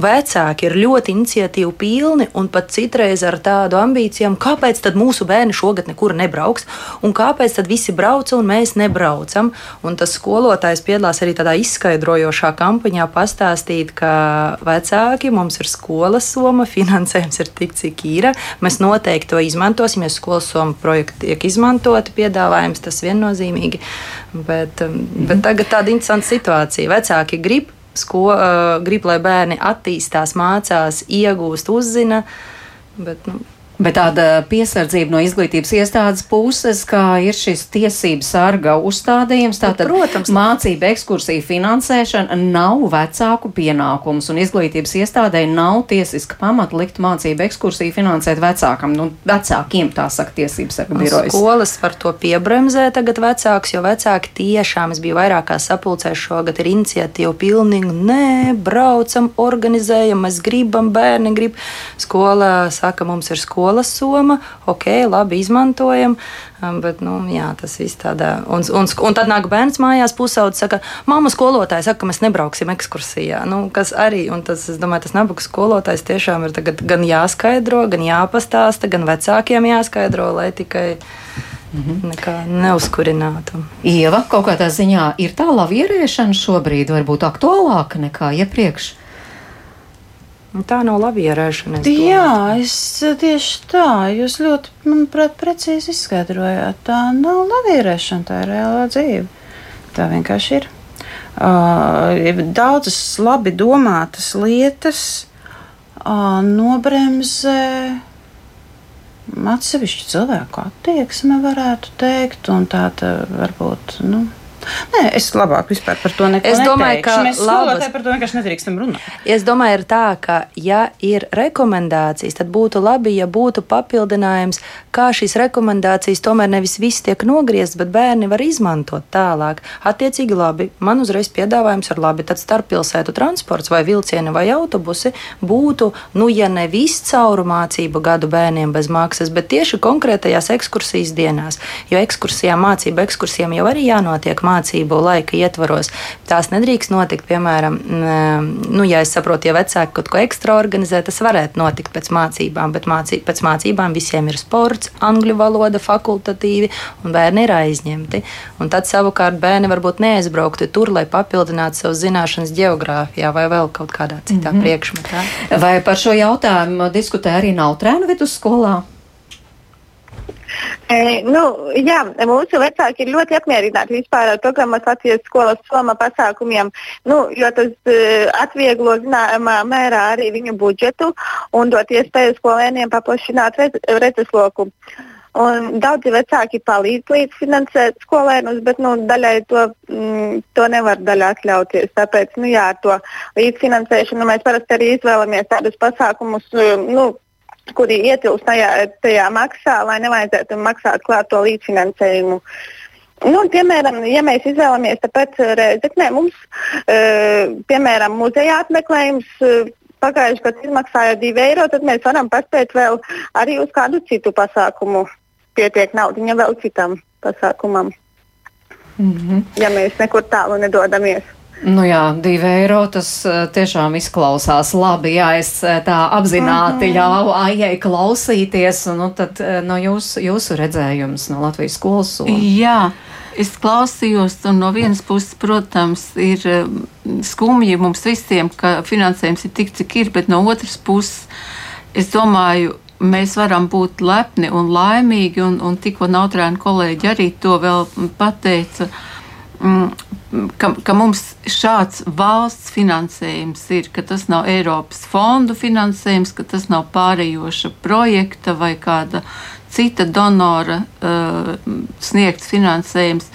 vecāki ir ļoti iniciatīvu pilni un pat citreiz ar tādu ambīcijām, kāpēc tad mūsu bērni šogad nekur nebrauks, un kāpēc tad visi brauca un mēs nebraucam. Un tas skolotājs piedalās arī tādā izskaidrojošā kampaņā pastāstīt, ka vecāki mums ir skolas soma, finansējums ir tik, cik ir. Mēs noteikti to izmantosim, ja skolas soma projekti tiek izmantoti, piedāvājums tas viennozīmīgi. Bet, -hmm. bet tagad tāda interesanta situācija. Vecāki grib sko, grib, lai bērni attīstās, mācās, iegūst, uzzina. Bet, nu, Bet tāda piesardzība no izglītības iestādes puses, kā ir šis tiesības sarga uzstādījums, tātad nu, Protams, mācība ekskursija finansēšana nav vecāku pienākums, un izglītības iestādē nav tiesiska pamata likt mācību ekskursiju finansēt vecākam, nu, vecākiem tā saka tiesības sarga birojas. Skolas var to piebremzē tagad vecāks, jo vecāki tiešām, es biju vairākā sapulcē šogad, ir iniciatīva pilnīgi, nē, braucam, organizējam, mēs gribam, bērni grib. Skola saka, mums ir skola skolas soma, ok, labi izmantojam. Um, bet, nu, jā, tas viss tādā. Un, un, un tad nāk bērns mājās, pusaudzis saka, mamma skolotāja saka, ka mēs nebrauksim ekskursijā. Nu, kas arī, un tas, es domāju, tas nabaga skolotājs tiešām ir gan jāskaidro, gan jāpastāsta, gan vecākiem jāskaidro, lai tikai. Mhm. Nekā neuzkurinātu. Ieva, kaut kādā ziņā ir tā lavierēšana šobrīd varbūt aktuālāka nekā iepriekš. Tā nav lavierēšana. es Jā, domāju. es tieši tā, jūs ļoti, manuprāt, precīzi izskaidrojāt. Tā nav lavierēšana, tā ir reālā dzīve. Tā vienkārši ir. Uh, daudzas labi domātas lietas uh, nobremzē atsevišķu cilvēku attieksme, varētu teikt, un tā varbūt. Nu, Nē, es labāk vispār par to neko Es domāju, neteikšu. ka mēs labas- par to vienkārši nedrīkstam runāt. Es domāju, ir tā, ka, ja ir rekomendācijas, tad būtu labi, ja būtu papildinājums, kā šīs rekomendācijas tomēr nevis viss tiek nogrieztas, bet bērni var izmantot tālāk. Attiecīgi, labi, man uzreiz piedāvājums ir labi, tad starppilsētu transports vai vilcieni vai autobusi būtu, nu, ja ne viss cauru mācību gadu bērniem bez maksas, bet tieši konkrētajās ekskursijas dienās. Jo ekskursijām, mācību ekskursijām jau arī jānotiek mācību laika ietvaros. Tās nedrīkst notikt, piemēram, nu, ja es saprotu, ja vecāki kaut ko ekstra organizē, tas varētu notikt pēc mācībām, bet mācī, pēc mācībām visiem ir sports, angļu valoda, fakultatīvi, un bērni ir aizņemti. Un tad savukārt bērni varbūt neaizbrauktu tur, lai papildinātu savas zināšanas geogrāfijā vai vēl kaut kādā citā mm -hmm. priekšmetā. Vai par šo jautājumu diskutē arī Nautrēnu vidusskolā? E, nu, jā, mūsu vecāki ir ļoti apmierināti vispār ar programmas Latvijas skolas soma pasākumiem, nu, jo tas uh, atvieglo zināmā mērā arī viņu budžetu un dot iespēju skolēniem paplašināt redz, redzesloku. Un daudzi vecāki palīdz līdzfinansēt skolēnus, bet nu, daļai to, mm, to nevar daļā atļauties. Tāpēc nu, jā, ar to līdzfinansēšanu mēs parasti arī izvēlamies tādus pasākumus. Nu, kuri ietilpst tajā, tajā maksā, lai nevajadzētu maksāt klāt to līdzfinansējumu. Nu, piemēram, ja mēs izvēlamies tāpēc Rēzeknē, mums, uh, piemēram, muzeja apmeklējums uh, pagājušajā gadā izmaksāja 2 eiro, tad mēs varam paspēt vēl arī uz kādu citu pasākumu. Pietiek naudiņa vēl citam pasākumam, Mm -hmm. ja mēs nekur tālu nedodamies. Nu jā, divi eiro tas uh, tiešām izklausās labi. Jā, es uh, tā apzināti mm -hmm. ļāvu Aijai klausīties. Nu, tad uh, no jūs, jūsu redzējums no Latvijas skolas. Un... Jā. Es klausījos, un no vienas puses, protams, ir um, skumji mums visiem, ka finansējums ir tik, cik ir, bet no otras puses, es domāju, mēs varam būt lepni un laimīgi, un, un tikko Nautrēna kolēģi arī to vēl pateica. Ka, ka mums šāds valsts finansējums ir, ka tas nav Eiropas fondu finansējums, ka tas nav pārējoša projekta vai kāda cita donora uh, sniegts finansējums,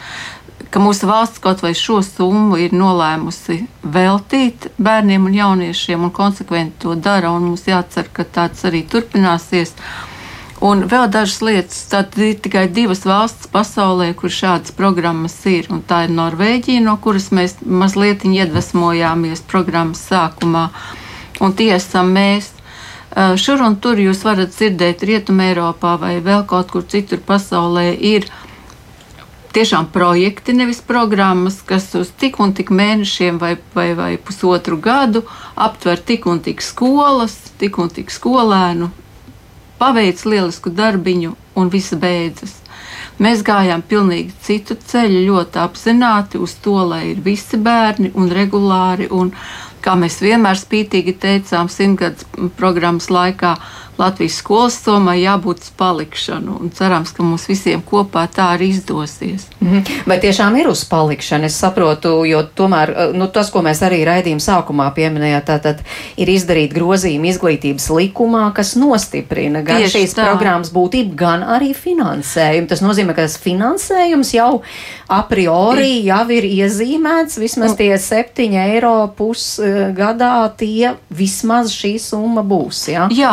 ka mūsu valsts kaut vai šo summu ir nolēmusi veltīt bērniem un jauniešiem un konsekventi to dara, un mums jācer, ka tāds arī turpināsies. Un vēl dažas lietas, tad ir tikai divas valsts pasaulē, kur šādas programmas ir. Un tā ir Norvēģija, no kuras mēs mazliet iedvesmojāmies programmas sākumā. Un tie esam mēs. Šur un tur jūs varat dzirdēt, Rietumē, Eiropā vai vēl kaut kur citur pasaulē ir tiešām projekti, nevis programmas, kas uz tik un tik mēnešiem vai, vai, vai pusotru gadu aptver tik un tik skolas, tik un tik skolēnu, paveic lielisku darbiņu un viss beidzas. Mēs gājām pilnīgi citu ceļu, ļoti apzināti uz to, lai ir visi bērni un regulāri. Un, kā mēs vienmēr spītīgi teicām, simtgadus programmas laikā, Latvijas skolas somai jābūt palikšanu. Un cerams, ka mums visiem kopā tā arī izdosies. -hmm. Vai tiešām ir uz palikšanu? Es saprotu, jo tomēr nu, tas, ko mēs arī raidījuma sākumā pieminējām, tātad ir izdarīt grozījumi izglītības likumā, kas nostiprina gan Tieši šīs tā. programmas būtību, gan arī finansējumu. Tas nozīmē, ka tas finansējums jau a priori jau ir iezīmēts, vismaz tie septiņi eiro pusgadā, tie vismaz šī summa būs. Ja? Jā,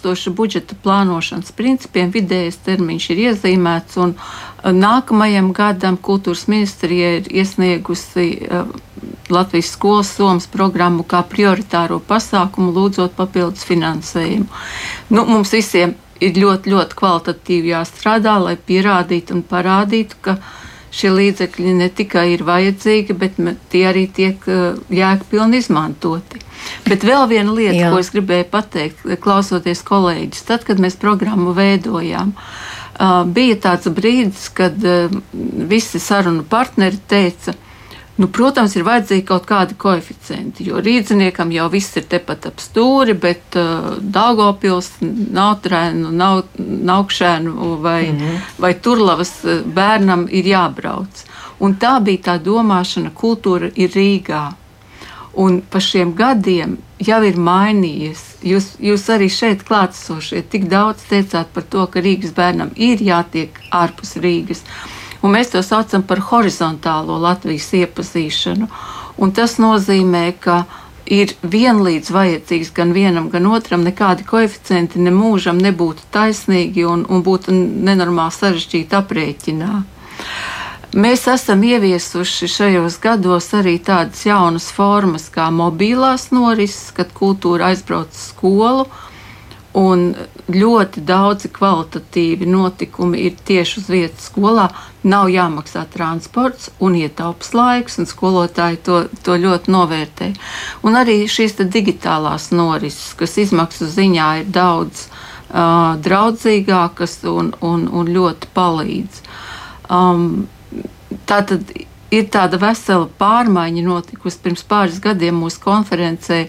atbilstoši budžeta plānošanas principiem, vidējais termiņš ir iezīmēts. Un uh, nākamajam gadam kultūras ministrija ir iesniegusi uh, Latvijas skolas somas programmu kā prioritāro pasākumu, lūdzot papildus finansējumu. Nu, mums visiem ir ļoti, ļoti kvalitatīvi jāstrādā, lai pierādītu un parādītu, ka šie līdzekļi ne tikai ir vajadzīgi, bet tie arī tiek uh, jēgpilni izmantoti. Bet vēl viena lieta, Jā. Ko es gribēju pateikt, klausoties kolēģis, tad, kad mēs programmu veidojām, uh, bija tāds brīdis, kad uh, visi sarunu partneri teica, Nu, protams, ir vajadzīgi kaut kādi koeficienti, jo rīzniekam jau viss ir tepat ap stūri, bet uh, Dāngopils, Nautrēnu, nav, Naukšēnu vai, mm -hmm. vai Turlavas uh, bērnam ir jābrauc. Un tā bija tā domāšana, kultūra ir Rīgā. Un pa šiem gadiem jau ir mainījies. Jūs, jūs arī šeit klātesošie tik daudz teicāt par to, ka Rīgas bērnam ir jātiek ārpus Rīgas. Uh, un mēs to saucam par horizontālo Latvijas iepazīšanu. Un tas nozīmē, ka ir vienlīdz vajadzīgs gan vienam, gan otram. Nekādi koeficienti ne mūžam nebūtu taisnīgi un, un būtu nenormāli sarežģīti aprēķināt. Mēs esam ieviesuši šajos gados arī tādas jaunas formas kā mobilās norises, kad kultūra aizbrauc uz skolu Un ļoti daudzi kvalitatīvi notikumi ir tieši uz vietas skolā. Nav jāmaksā transports un ietaupas laiks, un skolotāji to, to ļoti novērtē. Un arī šīs digitālās norises, kas izmaksu ziņā ir daudz uh, draudzīgākas un, un, un ļoti palīdz. Um, tā tad ir tāda vesela pārmaiņa notikusi pirms pāris gadiem mūsu konferencē.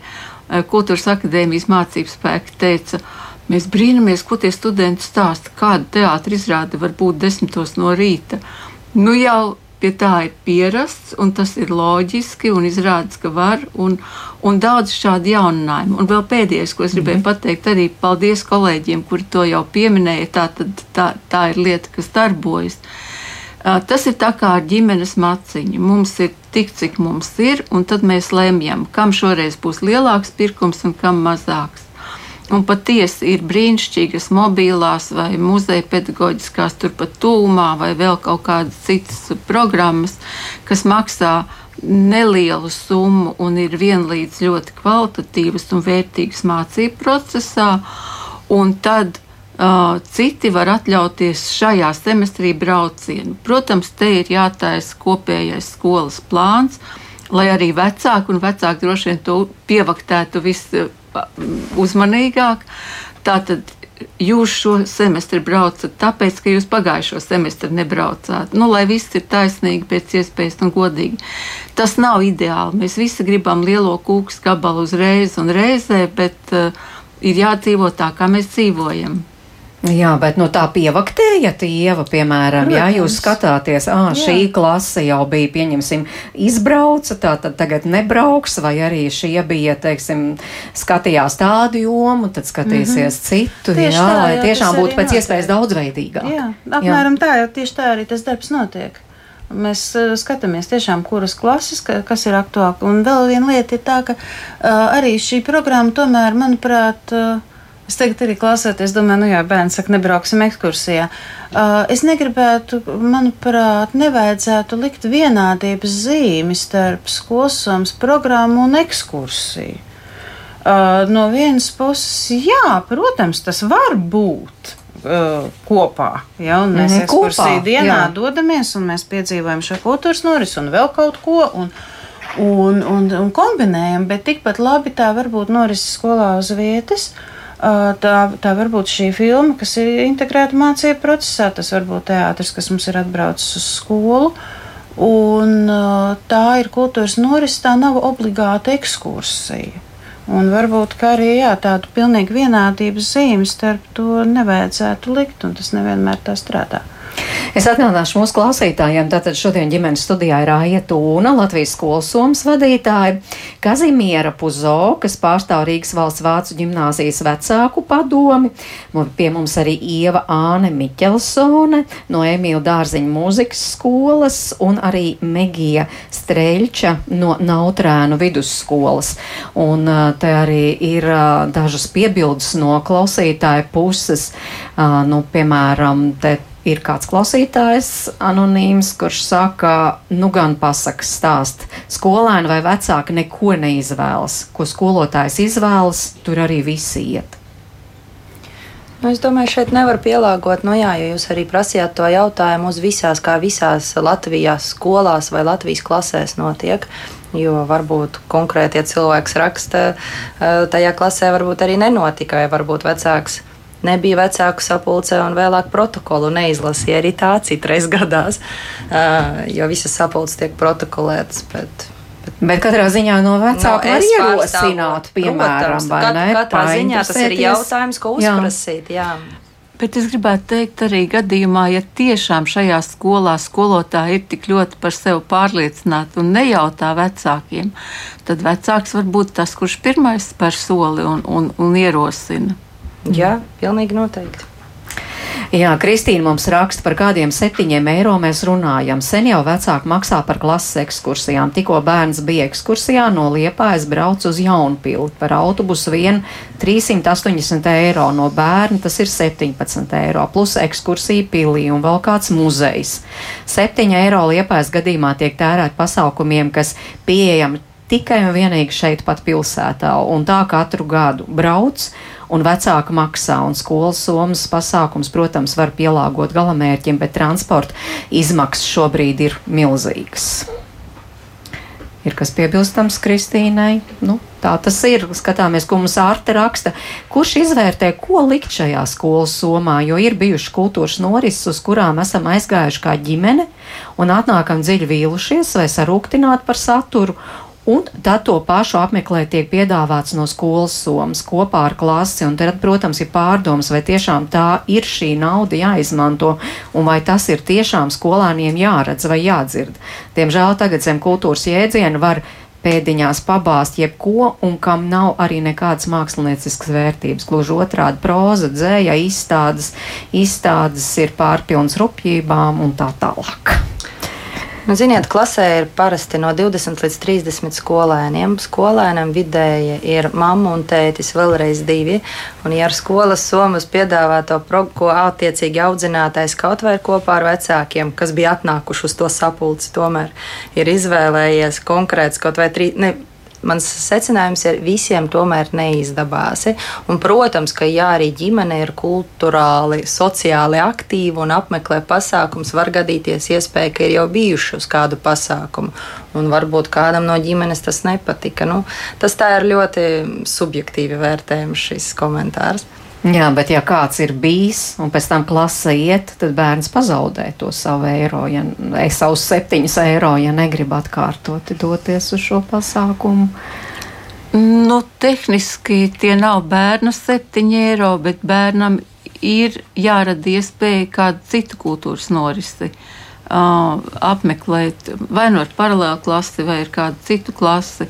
Kultūras akadēmijas mācības spēki teica, mēs brīnamies, ko tie studenti stāsta, kāda teātris izrāde var būt desmitos no rīta. Nu jau pie tā ir pierasts, un tas ir loģiski, un izrādās, ka var, un, un daudz šādu jauninājumu. Un vēl pēdējais, ko es gribēju mm -hmm. pateikt, arī paldies kolēģiem, kuri to jau pieminēja. Tā, tad, tā, tā ir lieta, kas darbojas. Tas ir tā kā ar ģimenes maciņu. Mums ir tik, cik mums ir, un tad mēs lemjam, kam šoreiz būs lielāks pirkums un kam mazāks. Un patiesi ir brīnišķīgas mobilās vai muzeja pedagoģiskās, turpat tūmā vai vēl kaut kādas citas programmas, kas maksā nelielu summu un ir vienlīdz ļoti kvalitatīvas un vērtīgas mācību procesā. Un tad Uh, citi var atļauties šajā semestrī braucienu. Protams, te ir jātaisa kopējais skolas plāns, lai arī vecāki un vecāki droši vien to pievaktētu visuzmanīgāk. Tātad jūs šo semestri braucat tāpēc, ka jūs pagājušo semestri nebraucāt. Nu, lai viss ir taisnīgi, pēc iespējas un godīgi. Tas nav ideāli. Mēs visi gribam lielo kūku gabalu uzreiz un reizē, bet uh, ir jādzīvo tā, kā mēs dzīvojam. Jā, bet no tā pievaktēja tieva, piemēram, Protams. ja jūs skatāties, ā, šī Jā. klase jau bija, pieņemsim, izbrauca, tā tad tagad nebrauks, vai arī šie bija, teiksim, skatījās tādu jomu, tad skatīsies mm -hmm. citu, tieši jā, tā, lai jā, tiešām būtu pēc notiek. iespējas daudzveidīgāk. Jā, apmēram jā. tā, jo tieši tā arī tas darbs notiek. Mēs uh, skatāmies tiešām, kuras klases, ka, kas ir aktuāli. Un vēl viena lieta ir tā, ka uh, arī šī programma tomēr, manuprāt, uh, Es tagad arī klausoties, domāju, nu jā, bērns saka, nebrauksim ekskursijā. Uh, es negribētu, manuprāt, nevajadzētu likt vienādības zīmi starp skolsomas programmu un ekskursiju. Uh, no vienas puses, jā, protams, tas var būt. Uh, kopā. Ja, mēs mm -hmm, kopā, dienā jā. dodamies un mēs piedzīvojam šo kultūras norisi un vēl kaut ko. Un, un, un, un kombinējam, bet tikpat labi tā var būt norises skolā uz vietas. Uh, tā, tā var būt šī filma, kas ir integrēta mācību procesā. Tas var būt teātris, kas mums ir atbraucis uz skolu. Un, tā ir kultūras norise, tā nav obligāta ekskursija. Un varbūt arī jā, tādu pilnīgi vienādības zīmi starp to nevajadzētu likt, un tas nevienmēr tā strādā. Es atgādināšu mūsu klausītājiem, tātad šodien ģimenes studijā ir Aija Tūna, Latvijas skolas somas vadītāja, Kazimiera Puzo, kas pārstāv Rīgas valsts vācu ģimnāzijas vecāku padomi, pie mums arī Ieva Āne Miķelsone no Emīla Dārziņa mūzikas skolas un arī Megija Streļča no Nautrēnu vidusskolas. Un te arī ir dažas piebildes no klausītāja puses, nu, piemēram, te ir kāds klausītājs, anonīms, kurš saka, nu gan pasakas stāst. Skolēni vai vecāki neko neizvēlas. Ko skolotājs izvēlas, tur arī visi iet. Nu, es domāju, šeit nevar pielāgot, nu jā, ja jūs arī prasījāt to jautājumu uz visās, kā visās Latvijas skolās vai Latvijas klasēs notiek. Jo varbūt konkrēti, ja cilvēks raksta, eh, tajā klasē varbūt arī nenotika, vai varbūt vecāks nebija vecāku sapulcē un vēlāk protokolu neizlasīja. Arī tā citreiz gadās, jo visas sapulces tiek protokolētas. Bet, Bet, bet katrā ziņā no vecāka no, var ierosināt, piemēram, protams, vai ne? Katrā ziņā tas ir jautājums, ko uzprasīt. Jā. jā. Bet es gribētu teikt, arī gadījumā, ja tiešām šajā skolā skolotāji ir tik ļoti par sevi pārliecināti un nejautā vecākiem, tad vecāks var būt tas, kurš pirmais spēr soli un, un, un ierosina. Jā, pilnīgi noteikti. Jā, Kristīna mums raksta par kādiem septiņiem eiro mēs runājam. Sen jau vecāki maksā par klases ekskursijām. Tikko bērns bija ekskursijā no Liepājas brauc uz Jaunpildu. Par autobusu vien 380 eiro no bērna, tas ir 17 eiro, plus ekskursija pilī un vēl kāds muzejs. 7 eiro Liepājas gadījumā tiek tērēt pasākumiem, kas pieejami tikai un vienīgi šeit pat pilsētā, un tā katru gadu brauc un vecāka maksā, un skolas somas pasākums, protams, var pielāgot galamērķim, bet transporta izmaksas šobrīd ir milzīgas. Ir kas piebilstams Kristīnai? Nu, tā tas ir. Skatāmies, ko mums ārte raksta. Kurš izvērtē, ko likt šajā skolas somā? Jo ir bijušas kultūras norises, uz kurām esam aizgājuši kā ģimene un atnākam dziļi vīlušies vai sarūktināti par saturu. Un tad to pašu apmeklēt tiek piedāvāts no skolas somas kopā ar klasi. Un tad, protams, ir pārdoms, vai tiešām tā ir šī nauda jāizmanto, un vai tas ir tiešām skolāniem jāredz vai jādzird. Diemžēl tagad zem kultūras jēdziena var pēdiņās pabāzt jebko, un kam nav arī nekādas mākslinieciskas vērtības. Gluži otrādi proza, dzēja, izstādes, izstādes ir pārpilns rupjībām un tā tālāk. Nu, ziniet, klasē ir parasti no 20 līdz 30 skolēniem. Skolēnam vidēji ir mamma un tētis, vēlreiz divi. Un, ja ar skolas somas piedāvāto programmu, ko attiecīgi audzinātais kaut vai kopā ar vecākiem, kas bija atnākuši uz to sapulci, tomēr ir izvēlējies konkrēts kaut vai trīs mans secinājums ir, visiem tomēr neizdevās. Un, protams, ka ja arī ģimene ir kultūrāli, sociāli aktīva un apmeklē pasākums, var gadīties iespēja, ka ir jau bijuši uz kādu pasākumu. Un varbūt kādam no ģimenes tas nepatika. Nu, tas tā ir ļoti subjektīvi vērtējums šis komentārs. Jā, bet ja kāds ir bijis un pēc tam klase iet, tad bērns pazaudē to savu eiro, ja savus septiņus eiro, ja negrib atkārtot doties uz šo pasākumu. Nu, tehniski tie nav bērna septiņi eiro, bet bērnam ir jārada iespēja kādu citu kultūras norisi. Uh, apmeklēt vai nu ar paralēlu klasi, vai ar kādu citu klasi.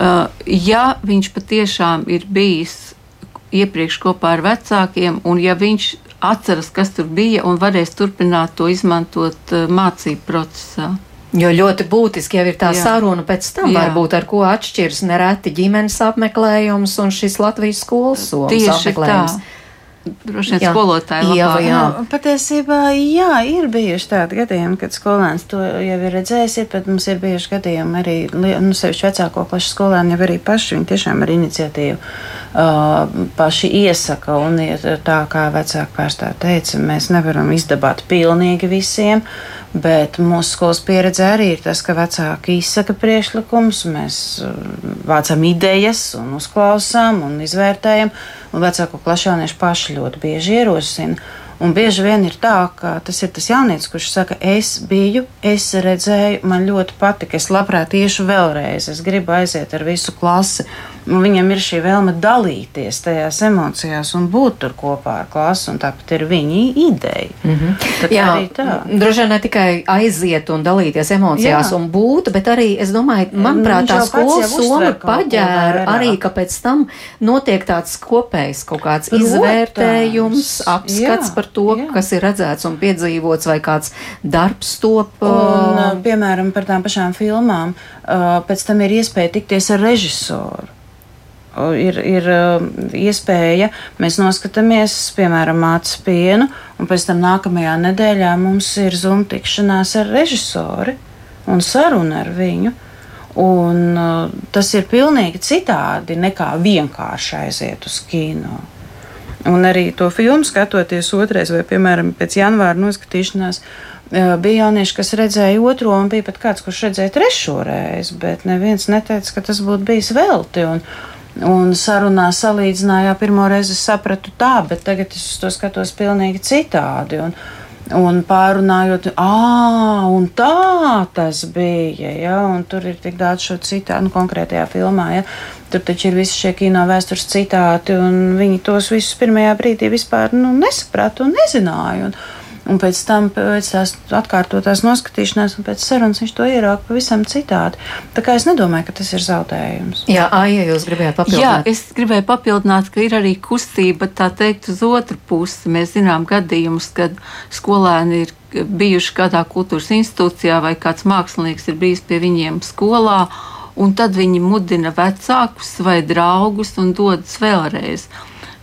Uh, ja viņš patiešām ir bijis iepriekš kopā ar vecākiem, un ja viņš atceras, kas tur bija, un varēs turpināt to izmantot uh, mācību procesā. Jo ļoti būtiski jau ir tā Jā. saruna pēc tam, Jā. varbūt ar ko atšķiras nereti ģimenes apmeklējums un šis Latvijas skolas somas apmeklējums. Tā. Droši vien skolotāji jā, jā. Nu, patiesībā, jā, ir bijuši tādi gadījumi, kad skolēns to jau ir redzējis, ir, bet mums ir bijuši gadījumi arī, nu, sevišķi vecāko klašu skolēni jau arī paši, viņi tiešām ar iniciatīvu uh, paši iesaka, un ir tā, kā vecāku pārstāv teica, mēs nevaram izdabāt pilnīgi visiem, Bet mūsu skolas pieredze arī ir tas, ka vecāki izsaka priekšlikumus, mēs uh, vācam idejas, un uzklausām un izvērtējam. Un vecāku klašānieši paši ļoti bieži ierosina. Un bieži vien ir tā, ka tas ir tas jaunietis, kurš saka, es biju, es redzēju, man ļoti patika, es labprāt iešu vēlreiz, es gribu aiziet ar visu klasi viņam ir šī vēlme dalīties tajās emocijās un būt tur kopā ar klasi, un tāpat ir viņa ideja. Mm -hmm. Jā, droši vien ne tikai aiziet un dalīties emocijās Jā. un būt, bet arī, es domāju, manuprāt, tā skolas soma paģēra arī, ka pēc tam notiek tāds kopējs kaut kāds Protams, izvērtējums, apskats jā, par to, jā. kas ir redzēts un piedzīvots, vai kāds darbs top. Un, piemēram, par tām pašām filmām, pēc tam ir iespēja tikties ar režisoru ir, ir um, iespēja, mēs noskatāmies, piemēram, mācīt pienu, un pēc tam nākamajā nedēļā mums ir zuma tikšanās ar režisoru un saruna ar viņu. Un, uh, tas ir pilnīgi citādi nekā vienkārši aiziet uz kino. Un arī to filmu skatoties otrais, vai, piemēram, pēc janvāra noskatīšanās, uh, bija jaunieši, kas redzēja otro, un bija pat kāds, kurš redzēja trešo reizi, bet neviens neteica, ka tas būtu bijis velti. Un, Un sarunā salīdzinājā, pirmo reizi sapratu tā, bet tagad es to skatos pilnīgi citādi. Un, Un pārunājot, ah, un tā tas bija. Ja, tur ir tik daudz šo citātu, nu, konkrētajā filmā. Ja, tur taču ir visi šie kino vēstures citāti, un viņi tos visus pirmajā brīdī vispār nu, nesaprata un nezināja. Un, Un pēc tam, pēc tās atkārtotās noskatīšanās, un pēc sarunas viņš to ierauga pavisam citādi. Tā kā es nedomāju, ka tas ir zaudējums. Jā, Aija, jūs gribējāt papildināt? Jā, es gribēju papildināt, ka ir arī kustība, tā teikt, uz otru pusi. Mēs zinām gadījumus, kad skolēni ir bijuši kādā kultūras institūcijā vai kāds mākslinieks ir bijis pie viņiem skolā, un tad viņi mudina vecākus vai draugus un dodas vēlreiz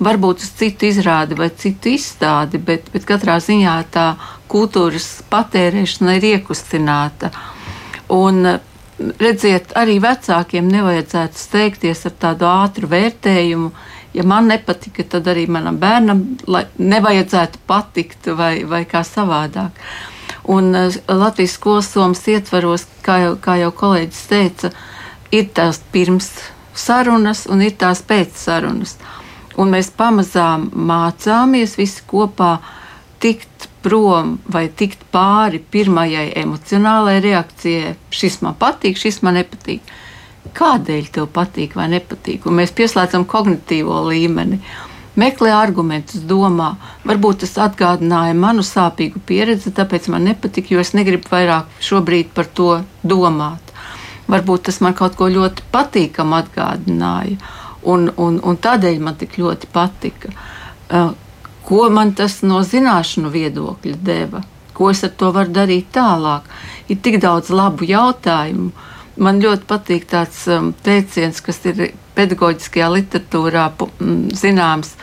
varbūt uz citu izrādi vai citu izstādi, bet, bet katrā ziņā tā kultūras patērēšana ir iekustināta. Un, redziet, arī vecākiem nevajadzētu steigties ar tādu ātru vērtējumu. Ja man nepatika, tad arī manam bērnam nevajadzētu patikt vai, vai kā savādāk. Un uh, Latvijas skolas somas ietvaros, kā jau, kā jau kolēģis teica, ir tās pirms sarunas un ir tās pēc sarunas. Uh, un mēs pamazām mācāmies visi kopā tikt prom vai tikt pāri pirmajai emocionālajai reakcijai. Šis man patīk, šis man nepatīk. Kādēļ tev patīk vai nepatīk? Un mēs pieslēdzam kognitīvo līmeni. Meklē argumentus, domā, varbūt tas atgādināja manu sāpīgu pieredzi, tāpēc man nepatīk, jo es negribu vairāk šobrīd par to domāt. Varbūt tas man kaut ko ļoti patīkamu atgādināja. Un, un, un tādēļ man tik ļoti patika. Uh, ko man tas no zināšanu viedokļa deva? Ko es ar to varu darīt tālāk? Ir tik daudz labu jautājumu. Man ļoti patīk tāds um, teiciens, kas ir pedagoģiskajā literatūrā um, zināms.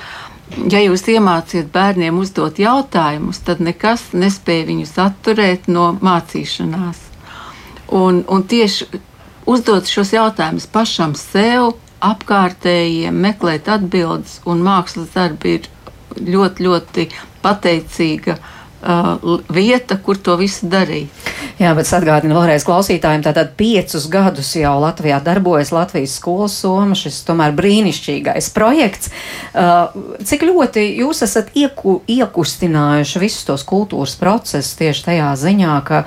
Ja jūs iemācījat bērniem uzdot jautājumus, tad nekas nespēja viņus atturēt no mācīšanās. Un, un tieši uzdot šos jautājumus pašam sev, apkārtējiem, meklēt atbildes, un mākslas darbi ir ļoti, ļoti pateicīga uh, vieta, kur to visu darīt. Jā, bet atgādinu vēlreiz klausītājiem, tātad piecus gadus jau Latvijā darbojas Latvijas skolas soma, šis tomēr brīnišķīgais projekts. Uh, cik ļoti jūs esat ieku, iekustinājuši visus tos kultūras procesus tieši tajā ziņā, ka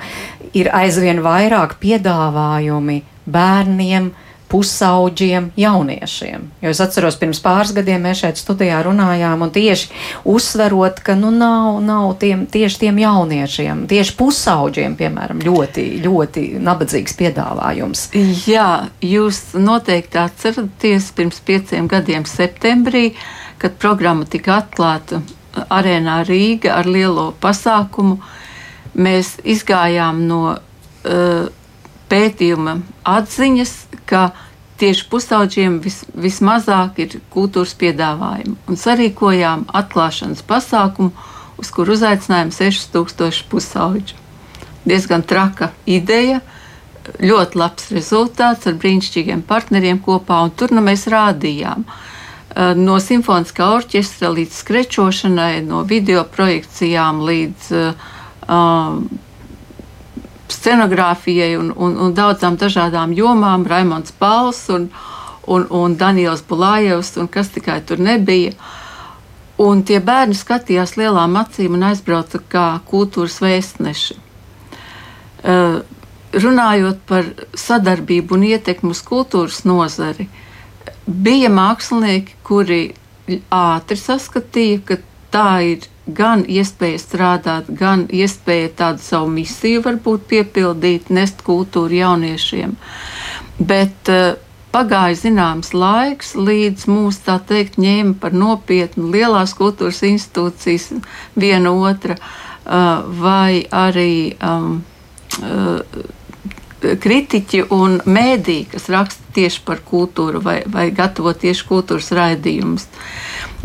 ir aizvien vairāk piedāvājumi bērniem, uh, pusauģiem, jauniešiem. Jo es atceros, pirms pāris gadiem mēs šeit studijā runājām un tieši uzsverot, ka nu nav, nav tiem, tieši tiem jauniešiem, tieši pusauģiem, piemēram, ļoti, ļoti nabadzīgs piedāvājums. Jā, jūs noteikti atceraties pirms pieciem gadiem septembrī, kad programma tika atklāta arēnā Rīga ar lielo pasākumu. Mēs izgājām no uh, pētījuma atziņas, ka tieši pusauģiem vis, vismazāk ir kultūras piedāvājumu. Un sarīkojām atklāšanas pasākumu, uz kuru uzaicinājām 6000 pusauģu. Diezgan traka ideja, ļoti labs rezultāts ar brīnišķīgiem partneriem kopā, un tur nu mēs rādījām. No simfoniskā orķestra līdz skrečošanai, no video projekcijām līdz uh, scenogrāfijai un, un, un daudzām dažādām jomām, Raimons Pāls un, un, un Daniels Bulājevs un kas tikai tur nebija. Un tie bērni skatījās lielām acīm un aizbrauca kā kultūras vēstneši. Uh, runājot par sadarbību un ietekmi uz kultūras nozari, bija mākslinieki, kuri ātri saskatīja, ka tā ir gan iespēja strādāt, gan iespēja tādu savu misiju varbūt piepildīt, nest kultūru jauniešiem. Bet uh, pagāja zināms laiks, līdz mūs tā teikt ņēma par nopietnu lielās kultūras institūcijas viena otra, uh, vai arī um, uh, kritiķi un mēdī, kas raksta tieši par kultūru vai, vai gatavo tieši kultūras raidījumus.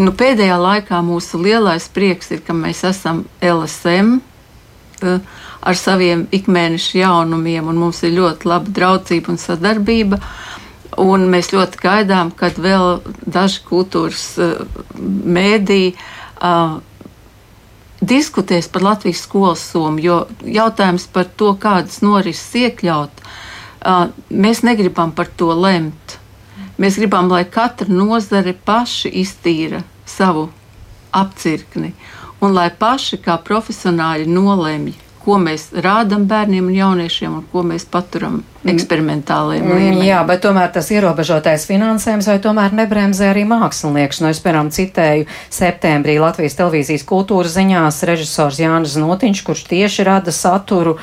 Nu, pēdējā laikā mūsu lielais prieks ir, ka mēs esam LSM uh, ar saviem ikmēneša jaunumiem, un mums ir ļoti laba draudzība un sadarbība. Un mēs ļoti gaidām, kad vēl daži kultūras uh, mēdī uh, diskutēs par Latvijas skolas somu, jo jautājums par to, kādas norises iekļaut, mēs negribam par to lemt. Mēs gribam, lai katra nozare paši iztīra savu apcirkni un lai paši kā profesionāļi nolemj, ko mēs rādām bērniem un jauniešiem un ko mēs paturam eksperimentālajiem Mm, līmenim. Jā, bet tomēr tas ierobežotais finansējums vai tomēr nebremzē arī mākslinieks. Nu, es, piemēram, citēju septembrī Latvijas televīzijas kultūras ziņās režisors Jānis Notiņš, kurš tieši rada saturu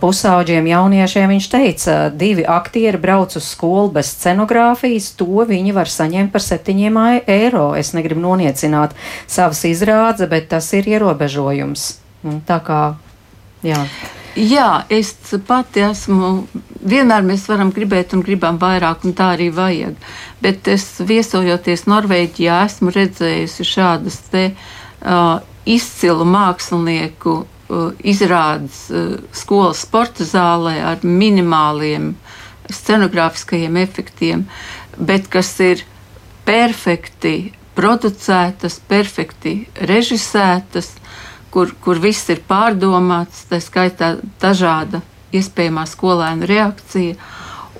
pusauģiem jauniešiem. Viņš teica, divi aktieri brauc uz skolu bez scenogrāfijas, to viņi var saņemt par septiņiem eiro. Es negribu noniecināt savas izrādes, bet tas ir ierobežojums. Un Tā kā, jā. Jā, es pati esmu. Vienmēr mēs varam gribēt un gribam vairāk, un tā arī vajag. Bet es viesojoties Norvēģijā, esmu redzējusi šādas te, uh, izcilu mākslinieku uh, izrādes uh, skolas sporta zālē ar minimāliem scenogrāfiskajiem efektiem, bet kas ir perfekti producētas, perfekti režisētas kur, kur viss ir pārdomāts, tā skaitā dažāda iespējamā skolēna reakcija,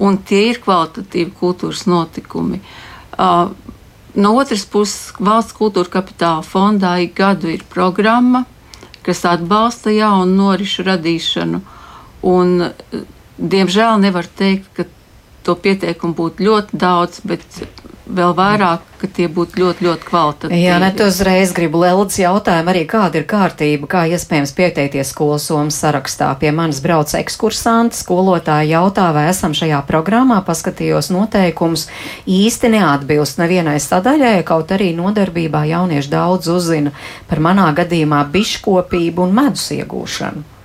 un tie ir kvalitatīvi kultūras notikumi. Uh, no otras puses, valsts kultūra kapitāla fondā ik gadu ir programma, kas atbalsta jaunu norišu radīšanu, un, uh, diemžēl, nevar teikt, ka to pieteikumu būtu ļoti daudz, bet vēl vairāk, ka tie būtu ļoti, ļoti kvalitatīvi. Jā, net uzreiz gribu Leldas jautājumu arī, kāda ir kārtība, kā iespējams pieteikties skolas somas sarakstā. Pie manis brauc ekskursanti, skolotāji jautā, vai esam šajā programmā, paskatījos noteikumus, īsti neatbilst nevienai sadaļai, kaut arī nodarbībā jaunieši daudz uzzina par manā gadījumā biškopību un medus iegūšanu.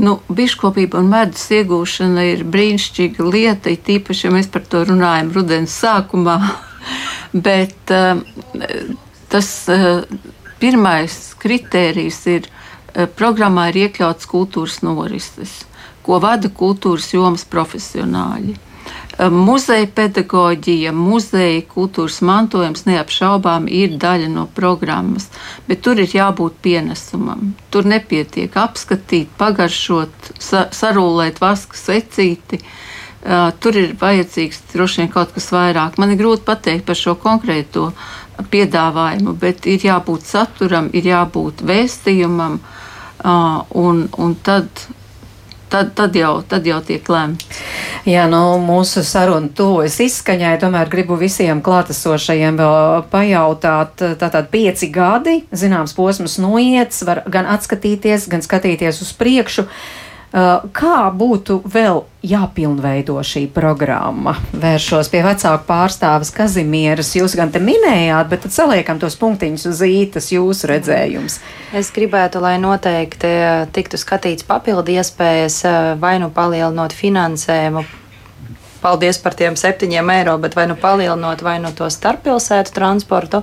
Nu, Biškopība un medus iegūšana ir brīnišķīga lieta, it īpaši, ja mēs par to runājam rudens sākumā. Bet uh, tas uh, pirmais kritērijs ir, uh, programmā ir iekļauts kultūras norises, ko vada kultūras jomas profesionāļi. Muzeja pedagoģija, muzeja kultūras mantojums neapšaubām ir daļa no programmas, bet tur ir jābūt pienesumam. Tur nepietiek apskatīt, pagaršot, sa sarūlēt vaska secīti. Uh, tur ir vajadzīgs droši vien kaut kas vairāk. Man ir grūti pateikt par šo konkrēto piedāvājumu, bet ir jābūt saturam, ir jābūt vēstījumam, uh, un, un tad tad, tad, jau, tad jau tiek lēmts. Jā, nu, mūsu saruna tuvojas izskaņai, tomēr gribu visiem klātesošajiem vēl pajautāt. Tātad pieci gadi, zināms, posms noiets, var gan atskatīties, gan skatīties uz priekšu. Uh, kā būtu vēl jāpilnveido šī programma? Vēršos pie vecāku pārstāvis Kazimieras. Jūs gan te minējāt, bet tad saliekam tos punktiņus uz ītas jūsu redzējums. Es gribētu, lai noteikti tiktu skatīts papildu iespējas vai nu palielinot finansējumu paldies par tiem septiņiem eiro, bet vai nu palielinot, vai nu to starppilsētu transportu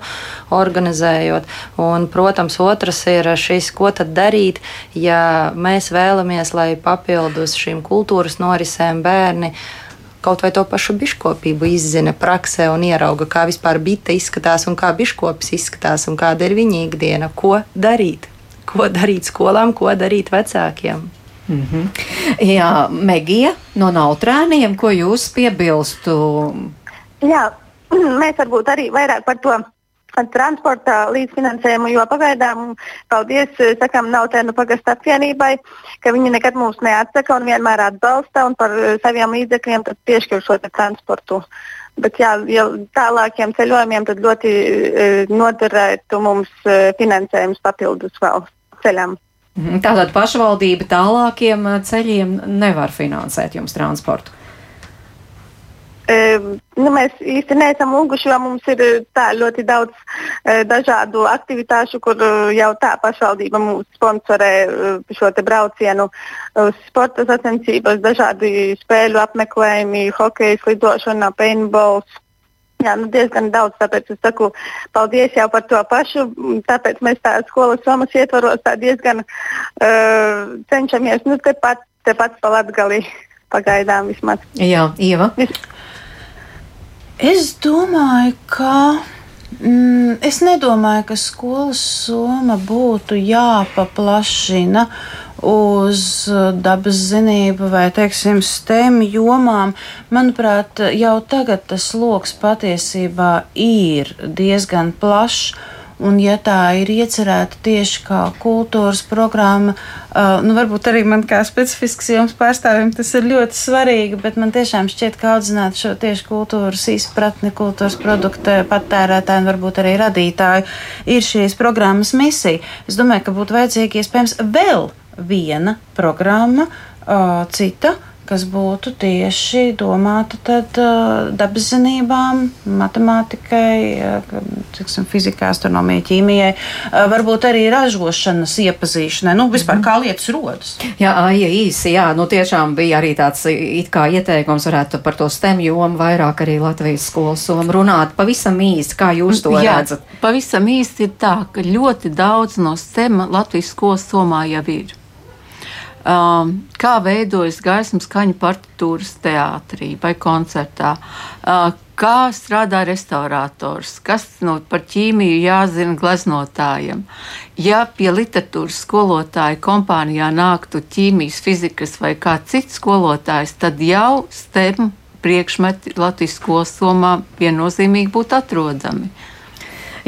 organizējot. Un, protams, otrs ir šis, ko tad darīt, ja mēs vēlamies, lai papildus šīm kultūras norisēm bērni kaut vai to pašu biškopību izzina praksē un ierauga, kā vispār bite izskatās un kā biškopis izskatās un kāda ir viņa ikdiena, ko darīt. Ko darīt skolām, ko darīt vecākiem? Mm -hmm. Jā, Megija no Nautrēniem, ko jūs piebilstu? Jā, mēs varbūt arī vairāk par to transporta līdzfinansējumu, jo pagaidām, paldies, sakām, Nautrēnu pagasta apvienībai, ka viņi nekad mūs neatsaka un vienmēr atbalsta un par saviem līdzekļiem piešķir šo transportu. Bet jā, jau tālākiem ceļojumiem ļoti e, noderētu mums e, finansējums papildus vēl ceļam. Tātad pašvaldība tālākiem ceļiem nevar finansēt jums transportu. E, nu, mēs īsti neesam lūguši, jo mums ir tā ļoti daudz e, dažādu aktivitāšu, kur jau tā pašvaldība mums sponsorē šo braucienu sporta sacensības, dažādi spēļu apmeklējumi, hokeja, lidošana, paintballs. Jā, nu diezgan daudz, tāpēc es saku paldies jau par to pašu. Tāpēc mēs tā skolas somas ietvaros tā diezgan uh, cenšamies, nu tepat, tepat pa Latgali pagaidām vismaz. Jā, Ieva. Vis Es domāju, ka. Mm, es nedomāju, ka skolas soma būtu jāpaplašina uz dabas zinību vai, teiksim, STEM jomām, manuprāt, jau tagad tas lokus patiesībā ir diezgan plašs. Un, ja tā ir iecerēta tieši kā kultūras programma, uh, nu, varbūt arī man kā specifisks jums pārstāvjiem tas ir ļoti svarīgi, bet man tiešām šķiet, ka audzināt šo tieši kultūras izpratni, kultūras produktu patērētāju un varbūt arī radītāju ir šīs programmas misija. Es domāju, ka būtu vajadzīga iespējams vēl viena programma, uh, cita kas būtu tieši domāta tad, uh, dabas zinībām, matemātikai, uh, tiksim, fizikai, astronomijai, ķīmijai, uh, varbūt arī ražošanas iepazīšanai, nu, vispār kā lietas rodas. Jā, ja īsi, jā, nu tiešām bija arī tāds it kā ieteikums varētu par to STEM jomu vairāk arī Latvijas skolas somu runāt. Pavisam īsti, kā jūs to jā, redzat? Pavisam īsti ir tā, ka ļoti daudz no STEM Latvijas skolas somā jau ir um, kā veidojas gaismas skaņu partitūras teātrī vai koncertā. Uh, Kā strādā restaurators, kas nu, par ķīmiju jāzina gleznotājiem. Ja pie literatūras skolotāja kompānijā nāktu ķīmijas, fizikas vai kāds cits skolotājs, tad jau STEM priekšmeti Latvijas skolas somā viennozīmīgi būtu atrodami. Uh,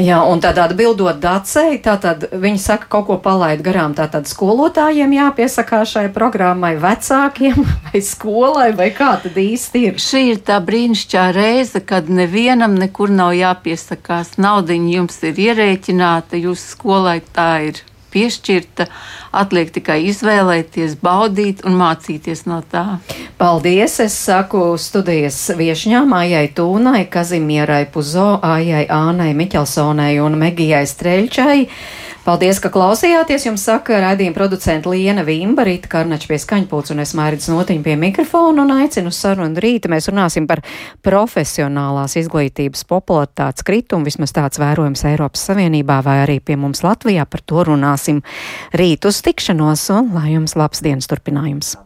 Jā, un tad atbildot Dacei, tātad viņi saka, kaut ko palaid garām. Tātad skolotājiem jāpiesakās šai programmai, vecākiem vai skolai, vai kā tad īsti ir? Šī ir tā brīnišķīgā reize, kad nevienam nekur nav jāpiesakās. Naudiņa jums ir ierēķināta, jūsu skolai tā ir piešķirta. Atliek tikai izvēlēties, baudīt un mācīties no tā. Paldies! Es saku studijas viešņām Aijai Tūnai, Kazimierai Puzo, Aijai Ānai Miķelsonai un Megijai Streļčai. Paldies, ka klausījāties. Jums saka raidījuma producenta Liena Vimba, Rīta Karnača pie skaņpūts un es Mairidz Notiņu pie mikrofona un aicinu sarunu rīta. Mēs runāsim par profesionālās izglītības popularitātes kritumu, vismaz tāds vērojums Eiropas Savienībā vai arī pie mums Latvijā. Par to runāsim rīt uz tikšanos un lai jums labs dienas turpinājums.